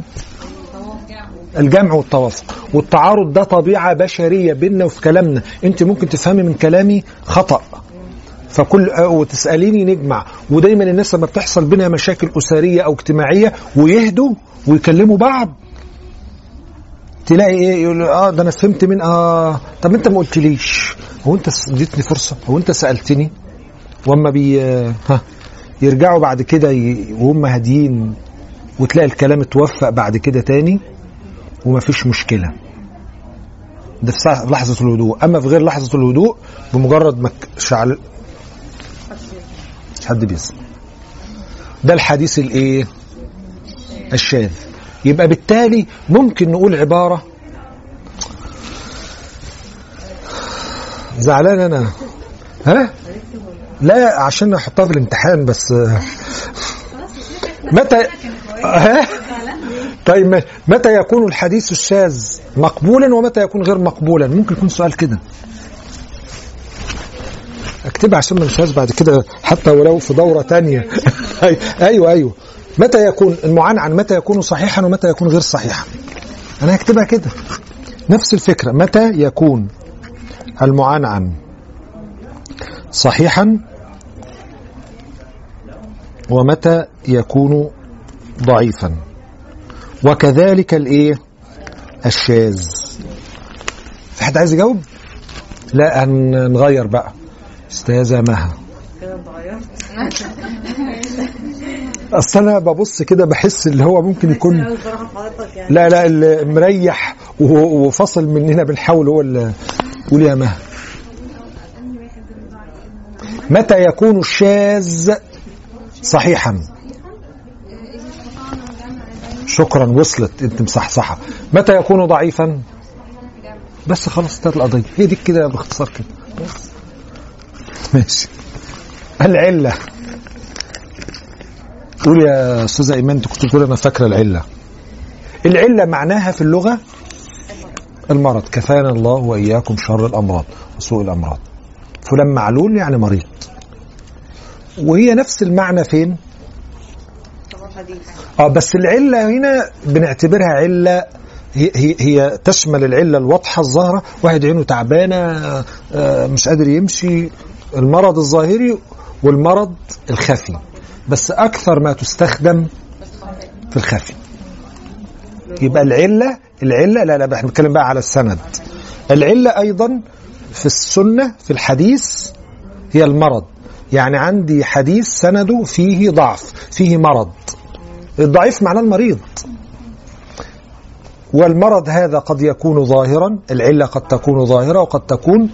الجمع والتوافق. والتعارض ده طبيعة بشرية بيننا وفي كلامنا. انت ممكن تفهمي من كلامي خطأ. فكل وتسأليني نجمع. ودايما الناس لما بتحصل بينها مشاكل أسرية أو اجتماعية ويهدوا ويكلموا بعض تلاقي إيه؟ يقول آه ده أنا فهمت من آه طب أنت ما قلتليش. هو أنت اديتني فرصة. هو أنت سألتني؟ وأما بي ها يرجعوا بعد كده وهم هاديين وتلاقي الكلام اتوفق بعد كده تاني؟ ومفيش مشكلة. ده في لحظة الهدوء. أما في غير لحظة الهدوء بمجرد ما شعل مش حد بيسمع. ده الحديث الإيه؟ الشاذ. يبقى بالتالي ممكن نقول عبارة زعلان أنا. ها؟ لا عشان احطها في الامتحان بس. متى؟ ها؟ طيب متى يكون الحديث الشاذ مقبولا ومتى يكون غير مقبولا؟ ممكن يكون سؤال كده. أكتبها عشان ما ننساش بعد كده حتى ولو في دورة تانية. أي- أيوه أيوه. متى يكون المعنعن متى يكون صحيحا ومتى يكون غير صحيحا؟ أنا هكتبها كده. نفس الفكرة. متى يكون المعنعن صحيحا ومتى يكون ضعيفا؟ وكذلك الايه الشاذ. في حد عايز يجاوب؟ لا هنغير بقى. أستاذة مها. أصل أنا ببص كده بحس اللي هو ممكن يكون يعني. لا لا اللي مريح وفصل مننا بنحاول هو اللي قول يا مها. متى يكون الشاذ صحيحا؟ شكرا وصلت انت مصحصحه متى يكون ضعيفا؟ بس خلاص انتهت القضية. هي دي كده باختصار كده. بس. ماشي. العلة. قول يا أستاذة إيمان انت كنت بتقول أنا فاكرة العلة. العلة معناها في اللغة المرض. كفانا الله وإياكم شر الأمراض وسوء الأمراض. فلان معلول يعني مريض. وهي نفس المعنى فين؟ آه بس العلة هنا بنعتبرها علة هي, هي, هي تشمل العلة الواضحة الظاهرة. واحد عينه تعبانة آه، مش قادر يمشي المرض الظاهري والمرض الخفي. بس أكثر ما تستخدم في الخفي. يبقى العله العلة لا لا إحنا بنتكلم بقى على السند. العلة أيضا في السنة في الحديث هي المرض. يعني عندي حديث سنده فيه ضعف فيه مرض. الضعيف معناه المريض. والمرض هذا قد يكون ظاهرا العلة قد تكون ظاهرة وقد تكون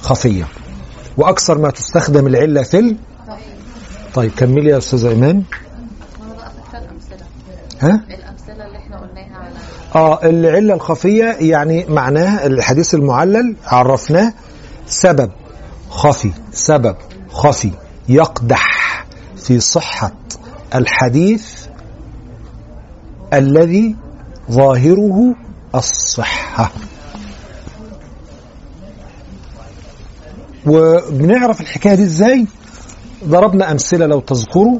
خفية. وأكثر ما تستخدم العلة في ال... طيب كملي يا فاكرة الأمثلة ها؟ الأمثلة اللي إحنا قلناها على آه العلة الخفية يعني معناها الحديث المعلل عرفناه سبب خفي سبب خفي يقدح في صحة الحديث الذي ظاهره الصحة. وبنعرف الحكاية دي إزاي؟ ضربنا أمثلة لو تذكروا.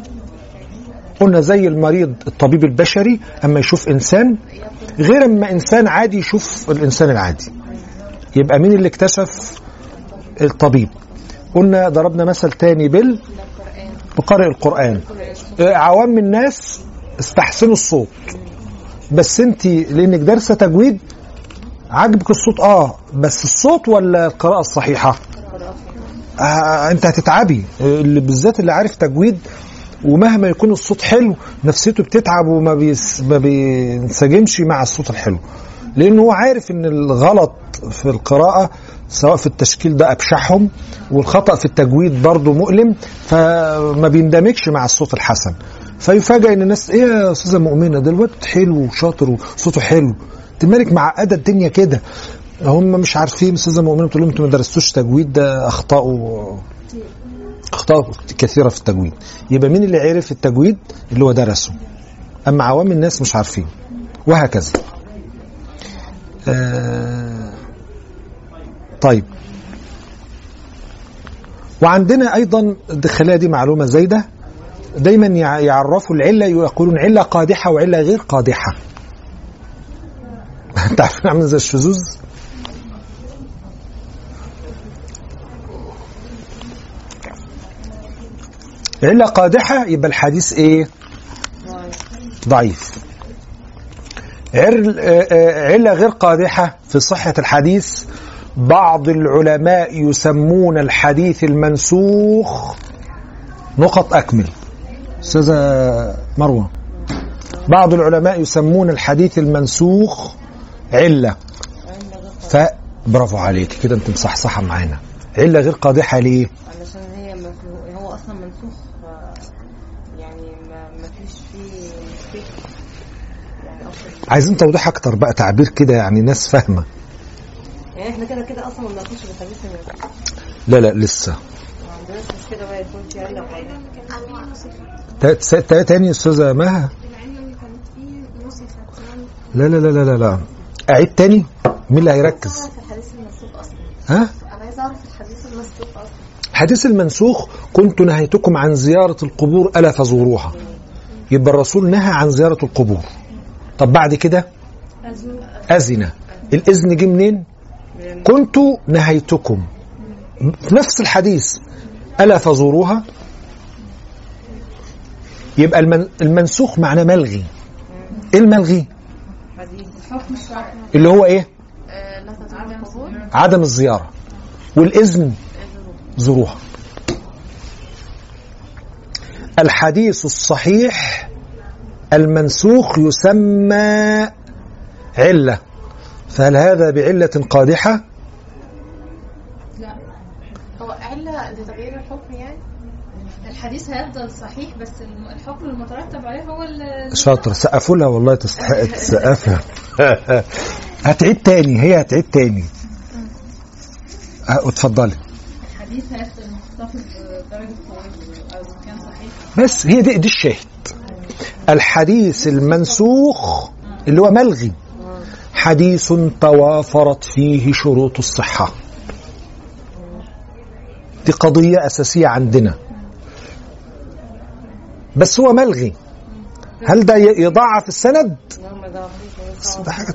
قلنا زي المريض الطبيب البشري أما يشوف إنسان غير أما إنسان عادي يشوف الإنسان العادي. يبقى مين اللي اكتشف؟ الطبيب. قلنا ضربنا مثل تاني بال بقارئ القرآن. آه، عوام الناس استحسنوا الصوت. بس انت لانك دارسة تجويد عاجبك الصوت. آه بس الصوت ولا القراءة الصحيحة؟ آه انت هتتعبي. اللي بالذات اللي عارف تجويد ومهما يكون الصوت حلو نفسيته بتتعب وما بيس ما بينسجمش مع الصوت الحلو. لأنه هو عارف إن الغلط في القراءة سواء في التشكيل ده أبشعهم والخطأ في التجويد برضه مؤلم فما بيندمجش مع الصوت الحسن. فيفاجئ إن الناس إيه يا أستاذة مؤمنه ده الواد حلو وشاطر وصوته حلو. انت مالك معقده الدنيا كده. هم مش عارفين أستاذة مؤمنه بتقول لهم أنتوا ما درستوش تجويد ده اخطاوا أخطاء كثيرة في التجويد. يبقى مين اللي عرف التجويد؟ اللي هو درسه. أما عوام الناس مش عارفين. وهكذا. آه طيب. وعندنا أيضا خليها دي معلومة زايدة. دايما يع- يعرفوا العلة يقولون علة قادحة وعلة غير قادحة. انت عارفين عامل زي الشذوذ؟ علة قادحة يبقى الحديث إيه؟ ضعيف. عل- علة غير قادحة في صحة الحديث بعض العلماء يسمون الحديث المنسوخ نقط أكمل. أستاذة مروة بعض العلماء يسمون الحديث المنسوخ علة. ف برافو عليك كده أنت مصحصحة معانا. علة غير قادحة ليه؟ علشان هي هو أصلا منسوخ يعني ما فيش فيه يعني عايزين توضيح أكتر بقى تعبير كده يعني ناس فاهمة. يعني إحنا كده كده أصلا ما بناخدش بالحديث المنسوخ لا لا لسه. ما عندناش مش كده بقى يكون في علة تاني يا أستاذة مها؟ لا لا لا لا لا أعيد تاني؟ مين اللي هيركز؟ ها؟ حديث المنسوخ كنت نهيتكم عن زيارة القبور ألا فزوروها يبقى الرسول نهى عن زيارة القبور. طب بعد كده؟ أذن الإذن جه منين؟ كنت نهيتكم. في نفس الحديث. ألا فزوروها يبقى المن المنسوخ معناه ملغي. إيه الملغي؟ اللي هو إيه؟ عدم الزيارة. والإذن زوروها الحديث الصحيح المنسوخ يسمى علة. فهل هذا بعلة قادحة لا هو علة لتغيير الحكم يعني الحديث هيفضل صحيح بس الحكم المترتب عليه هو شاطر. سقفوا لها والله تستحق تسقفها هتعيد تاني هي هتعيد تاني. أه، اتفضلي. الحديث هيفضل محتفظ أو إن كان صحيح. بس هي دي, دي الشاهد. الحديث المنسوخ اللي هو ملغي. حديث توافرت فيه شروط الصحة. دي قضية أساسية عندنا. بس هو ملغي. هل ده ي- يضعف السند؟ ده حال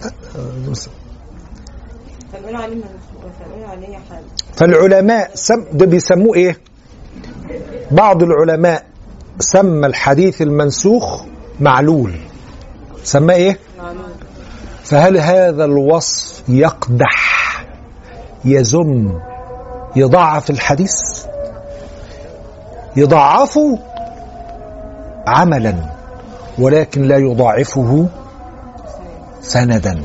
فالعلماء سم ده بيسموه إيه؟ بعض العلماء سمى الحديث المنسوخ معلول. سماه إيه؟ فهل هذا الوصف يقدح يذم يضعف الحديث؟ يضعفه عملا ولكن لا يضاعفه سندا.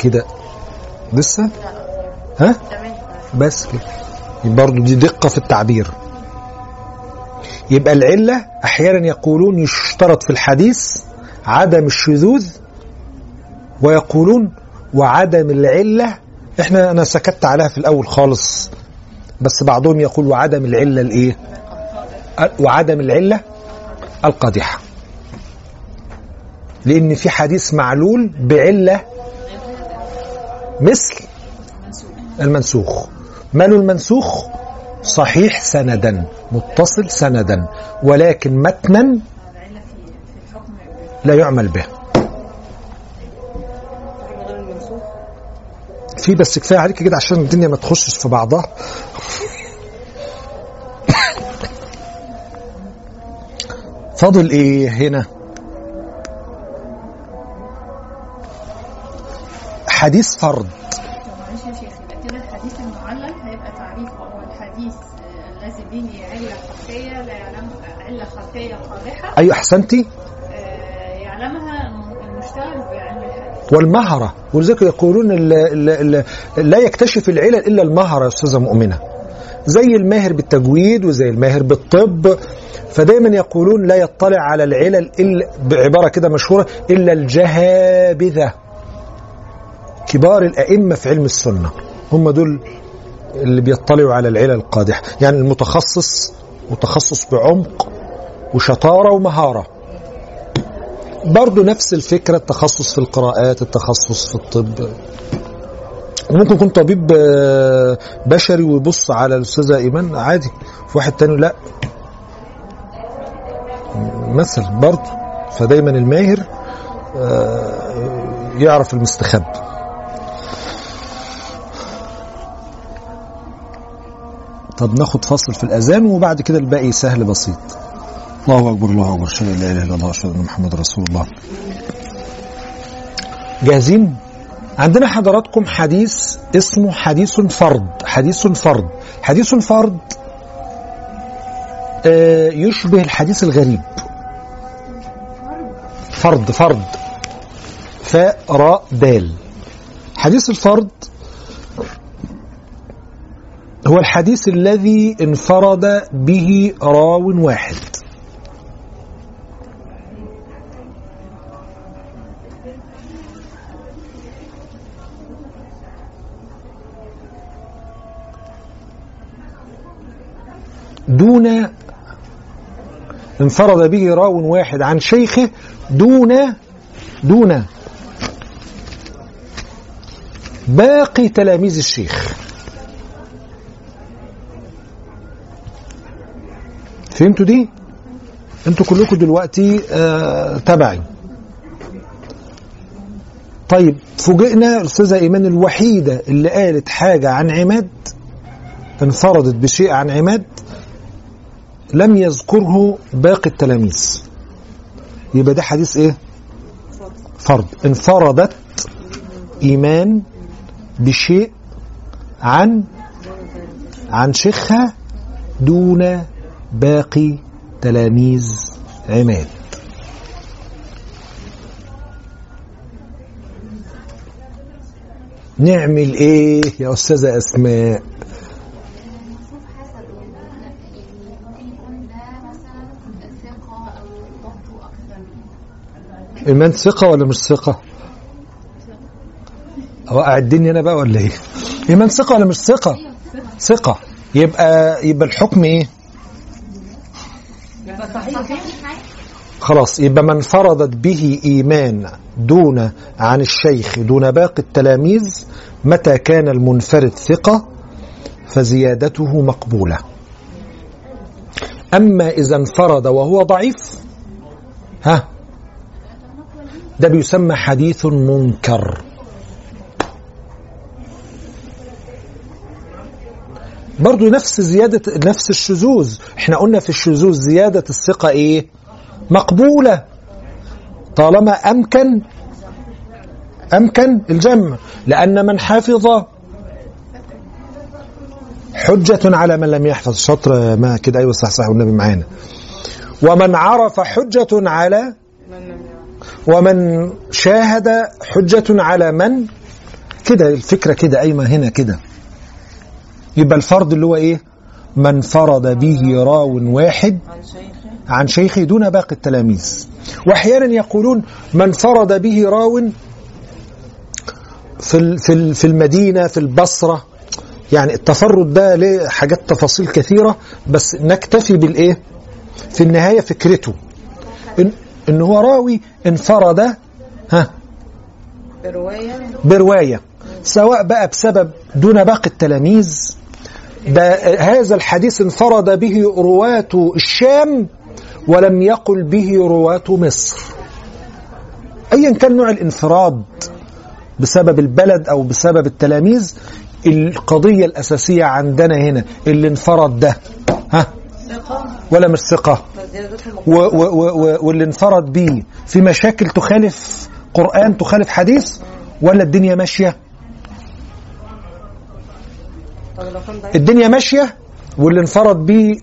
كده لسه؟ ها؟ بس كده. برضه دي دقة في التعبير. يبقى العلة أحيانا يقولون يشترط في الحديث عدم الشذوذ ويقولون وعدم العلة. إحنا أنا سكت عليها في الأول خالص بس بعضهم يقول وعدم العلة الإيه؟ وعدم العلة القادحة. لأن في حديث معلول بعلة مثل المنسوخ. ماله المنسوخ؟ صحيح سندا متصل سندا ولكن متنا لا يعمل به. في بس كفاية عليك كده عشان الدنيا ما تخشش في بعضها. فاضل إيه هنا؟ حديث فرض. معلش يا شيخ كده الحديث هيبقى تعريفه هو الحديث الذي به خفية لا يعلم علة خفية قادحة أيوه احسنتي يعلمها المشتغل والمهرة ولذلك يقولون لا يكتشف العلل إلا المهرة يا أستاذة مؤمنة. زي الماهر بالتجويد وزي الماهر بالطب فدايما يقولون لا يطلع على العلل إلا بعبارة كده مشهورة إلا الجهابذة كبار الأئمة في علم السنة هم دول اللي بيطلعوا على العلل القادحة يعني المتخصص متخصص بعمق وشطارة ومهارة. برضو نفس الفكرة التخصص في القراءات التخصص في الطب. ممكن يكون طبيب آه، بشري ويبص على الأستاذة إيمان عادي. في واحد تاني لا. مثل برضو فدايما الماهر آه، يعرف المستخبي. طب ناخد فصل في الأذان وبعد كده الباقي سهل بسيط. الله أكبر الله أن لا إله إلا الله أشهد أن محمد رسول الله. جاهزين؟ عندنا حضراتكم حديث اسمه حديث فرض حديث فرض حديث فرض آه، يشبه الحديث الغريب. فرض فرض. فاء راء دال حديث الفرض هو الحديث الذي انفرد به راو واحد. دون انفرد به راو واحد عن شيخه دون دون باقي تلاميذ الشيخ. فهمتوا دي؟ أنتوا كلكم دلوقتي آه تبعي. طيب فوجئنا الأستاذة إيمان الوحيدة اللي قالت حاجة عن عماد انفردت بشيء عن عماد. لم يذكره باقي التلاميذ. يبقى ده حديث إيه؟ فرض. انفردت إيمان بشيء عن عن شيخها دون باقي تلاميذ عماد. نعمل إيه يا أستاذة أسماء المفروض حسب يعني ممكن يكون ده مثلا ثقة أو ضبطه أكثر ايمان ثقة ولا مش ثقة؟ اوقع الدنيا أنا بقى ولا إيه؟ ايمان ثقة ولا مش ثقة؟ ثقة. يبقى يبقى الحكم صحيح خلاص يبقى من فرضت به إيمان دون عن الشيخ دون باقي التلاميذ متى كان المنفرد ثقة؟ فزيادته مقبولة. أما إذا انفرد وهو ضعيف ها؟ ده بيسمى حديث منكر. برضو نفس زيادة نفس الشذوذ. إحنا قلنا في الشذوذ زيادة الثقة إيه؟ مقبولة. طالما أمكن أمكن الجمع. لأن من حفظ حجة على من لم يحفظ. شطر ما كده أيوة صح صح والنبي معانا. ومن عرف حجة على ومن شاهد حجة على من؟ كده الفكرة كده أيمة هنا كده. يبقى الفرض اللي هو إيه؟ من فرض به راو واحد عن شيخه. دون باقي التلاميذ. وأحيانا يقولون من فرض به راو في في في المدينة في البصرة. يعني التفرد ده له حاجات تفاصيل كثيرة بس نكتفي بالإيه؟ في النهاية فكرته. إن هو راوي انفرد ها؟ برواية. برواية. سواء بقى بسبب دون باقي التلاميذ ده هذا الحديث انفرد به رواة الشام ولم يقل به رواة مصر. ايا كان نوع الانفراد بسبب البلد أو بسبب التلاميذ القضية الأساسية عندنا هنا اللي انفرد ده ها؟ ولا مش ثقة. واللي انفرد بيه في مشاكل تخالف قرآن تخالف حديث ولا الدنيا ماشية؟ الدنيا ماشية واللي انفرد بيه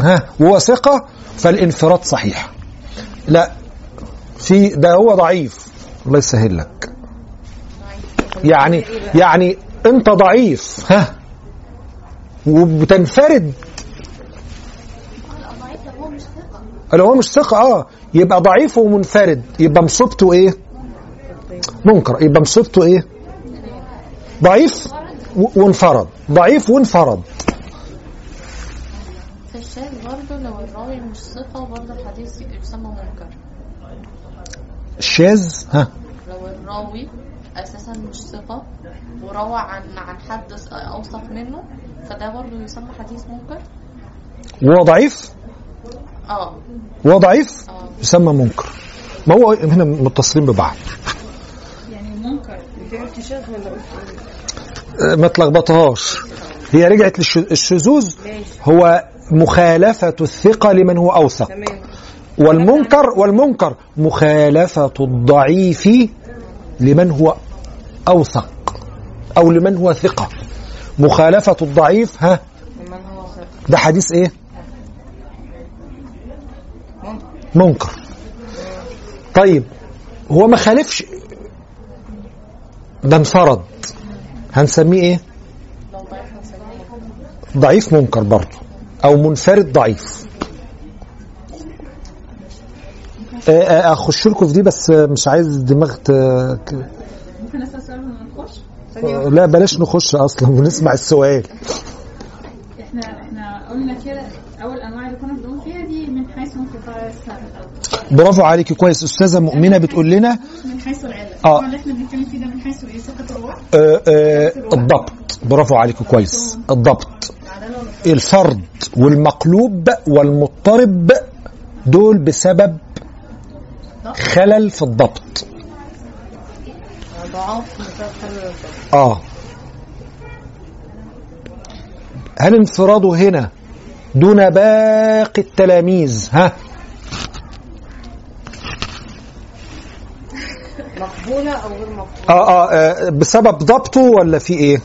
ها وهو ثقة فالانفراد صحيح. لا في ده هو ضعيف. الله يسهل لك. يعني يعني انت ضعيف ها وبتنفرد لا ضعيف لو هو مش لو هو مش ثقة آه يبقى ضعيف ومنفرد. يبقى مصيبته إيه؟ منكر. يبقى مصيبته إيه؟ ضعيف وانفرد. ضعيف وانفرد. الشاذ برضه لو الراوي مش ثقة برضه الحديث يسمى منكر. الشاذ؟ ها. لو الراوي أساسا مش ثقة وروى عن عن حد أوثق منه فده برضه يسمى حديث منكر؟ وهو ضعيف؟ وهو ضعيف آه يسمى منكر. ما هو هنا متصلين ببعض. يعني منكر. انت قلت شيخ ولا قلت ما تلخبطهاش. هي رجعت للشذوذ هو مخالفة الثقة لمن هو أوثق. تمام. والمنكر والمنكر مخالفة الضعيف لمن هو أوثق. أو لمن هو ثقة. مخالفة الضعيف ها؟ من هو ثقة ده حديث إيه ممكن منكر. طيب هو ما خالفش. ده انفرد. هنسميه إيه؟ ضعيف منكر برضه أو منفرد ضعيف. آه، آه، أخش لكم في دي بس مش عايز دماغ ت... آه،. لا بلاش نخش أصلا ونسمع السؤال. إحنا إحنا قلنا كده اول انواع اللي كنا بنقول فيها دي من حيث انقطاع السند برافو عليكي كويس. أستاذة مؤمنة بتقول لنا من حيث آه. طبعا اللي إحنا بنتكلم فيه ده من حيث إيه؟ ثقة الروح آه، آه، الضبط. برافو عليكي كويس. الضبط. الفرد والمقلوب والمضطرب دول بسبب خلل في الضبط. آه. هل انفراده هنا دون باقي التلاميذ؟ ها؟ مقبولة أو غير مقبولة؟ آه, آه, آه بسبب ضبطه ولا في إيه؟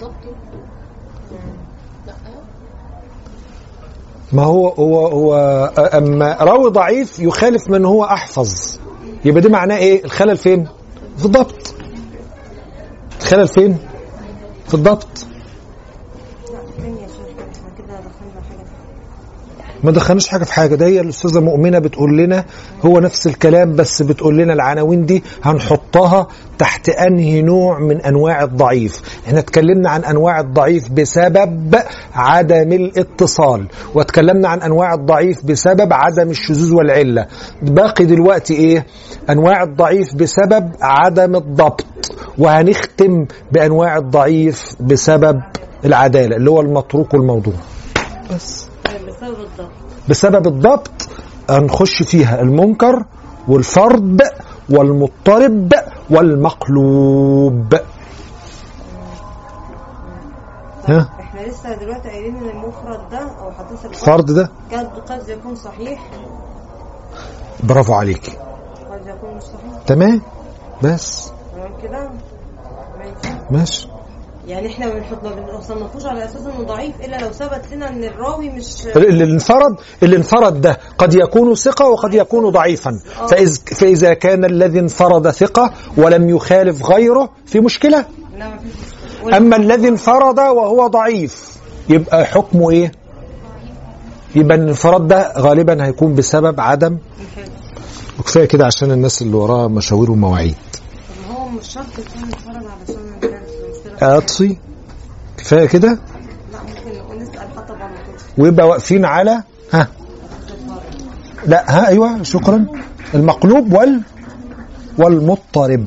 ضبطه؟ ما هو هو هو آه، اما راوي ضعيف يخالف من هو أحفظ. يبقى ده معناه إيه؟ الخلل فين؟ في الضبط. الخلل فين؟ في الضبط لا تاني يا شيخ إحنا كده دخلنا حاجة ما دخلناش حاجة في حاجة. ده هي الأستاذة مؤمنة بتقول لنا هو نفس الكلام بس بتقول لنا العناوين دي هنحطها تحت أنهي نوع من أنواع الضعيف. إحنا اتكلمنا عن أنواع الضعيف بسبب عدم الاتصال واتكلمنا عن أنواع الضعيف بسبب عدم الشذوذ والعلة. باقي دلوقتي إيه؟ أنواع الضعيف بسبب عدم الضبط وهنختم بأنواع الضعيف بسبب العدالة اللي هو المتروك والموضوع. بس. بسبب الضغط بسبب الضبط هنخش فيها المنكر والفرد والمضطرب والمقلوب. ها؟ إحنا لسه دلوقتي قايلين إن المفرد ده أو حديث الفرد ده؟ قد قد يكون صحيح. برافو عليكي قد يكون مش صحيح. تمام؟ بس. تمام كده؟ ماشي. يعني إحنا ما بنحط ما بنصنفوش على أساس إنه ضعيف إلا لو ثبت لنا إن الراوي مش اللي انفرد اللي انفرد ده قد يكون ثقة وقد يكون ضعيفا. فإذ فإذا كان الذي انفرد ثقة ولم يخالف غيره في مشكلة. لا ما فيش مشكلة. أما الذي انفرد وهو ضعيف يبقى حكمه إيه؟ يبقى الانفراد ده غالبا هيكون بسبب عدم وكفاية كده عشان الناس اللي وراها مشاوير ومواعيد. هو مش شرط يكون اطفي كفاية كده؟ ويبقى واقفين على ها. لا ها أيوه شكرا. المقلوب وال والمضطرب.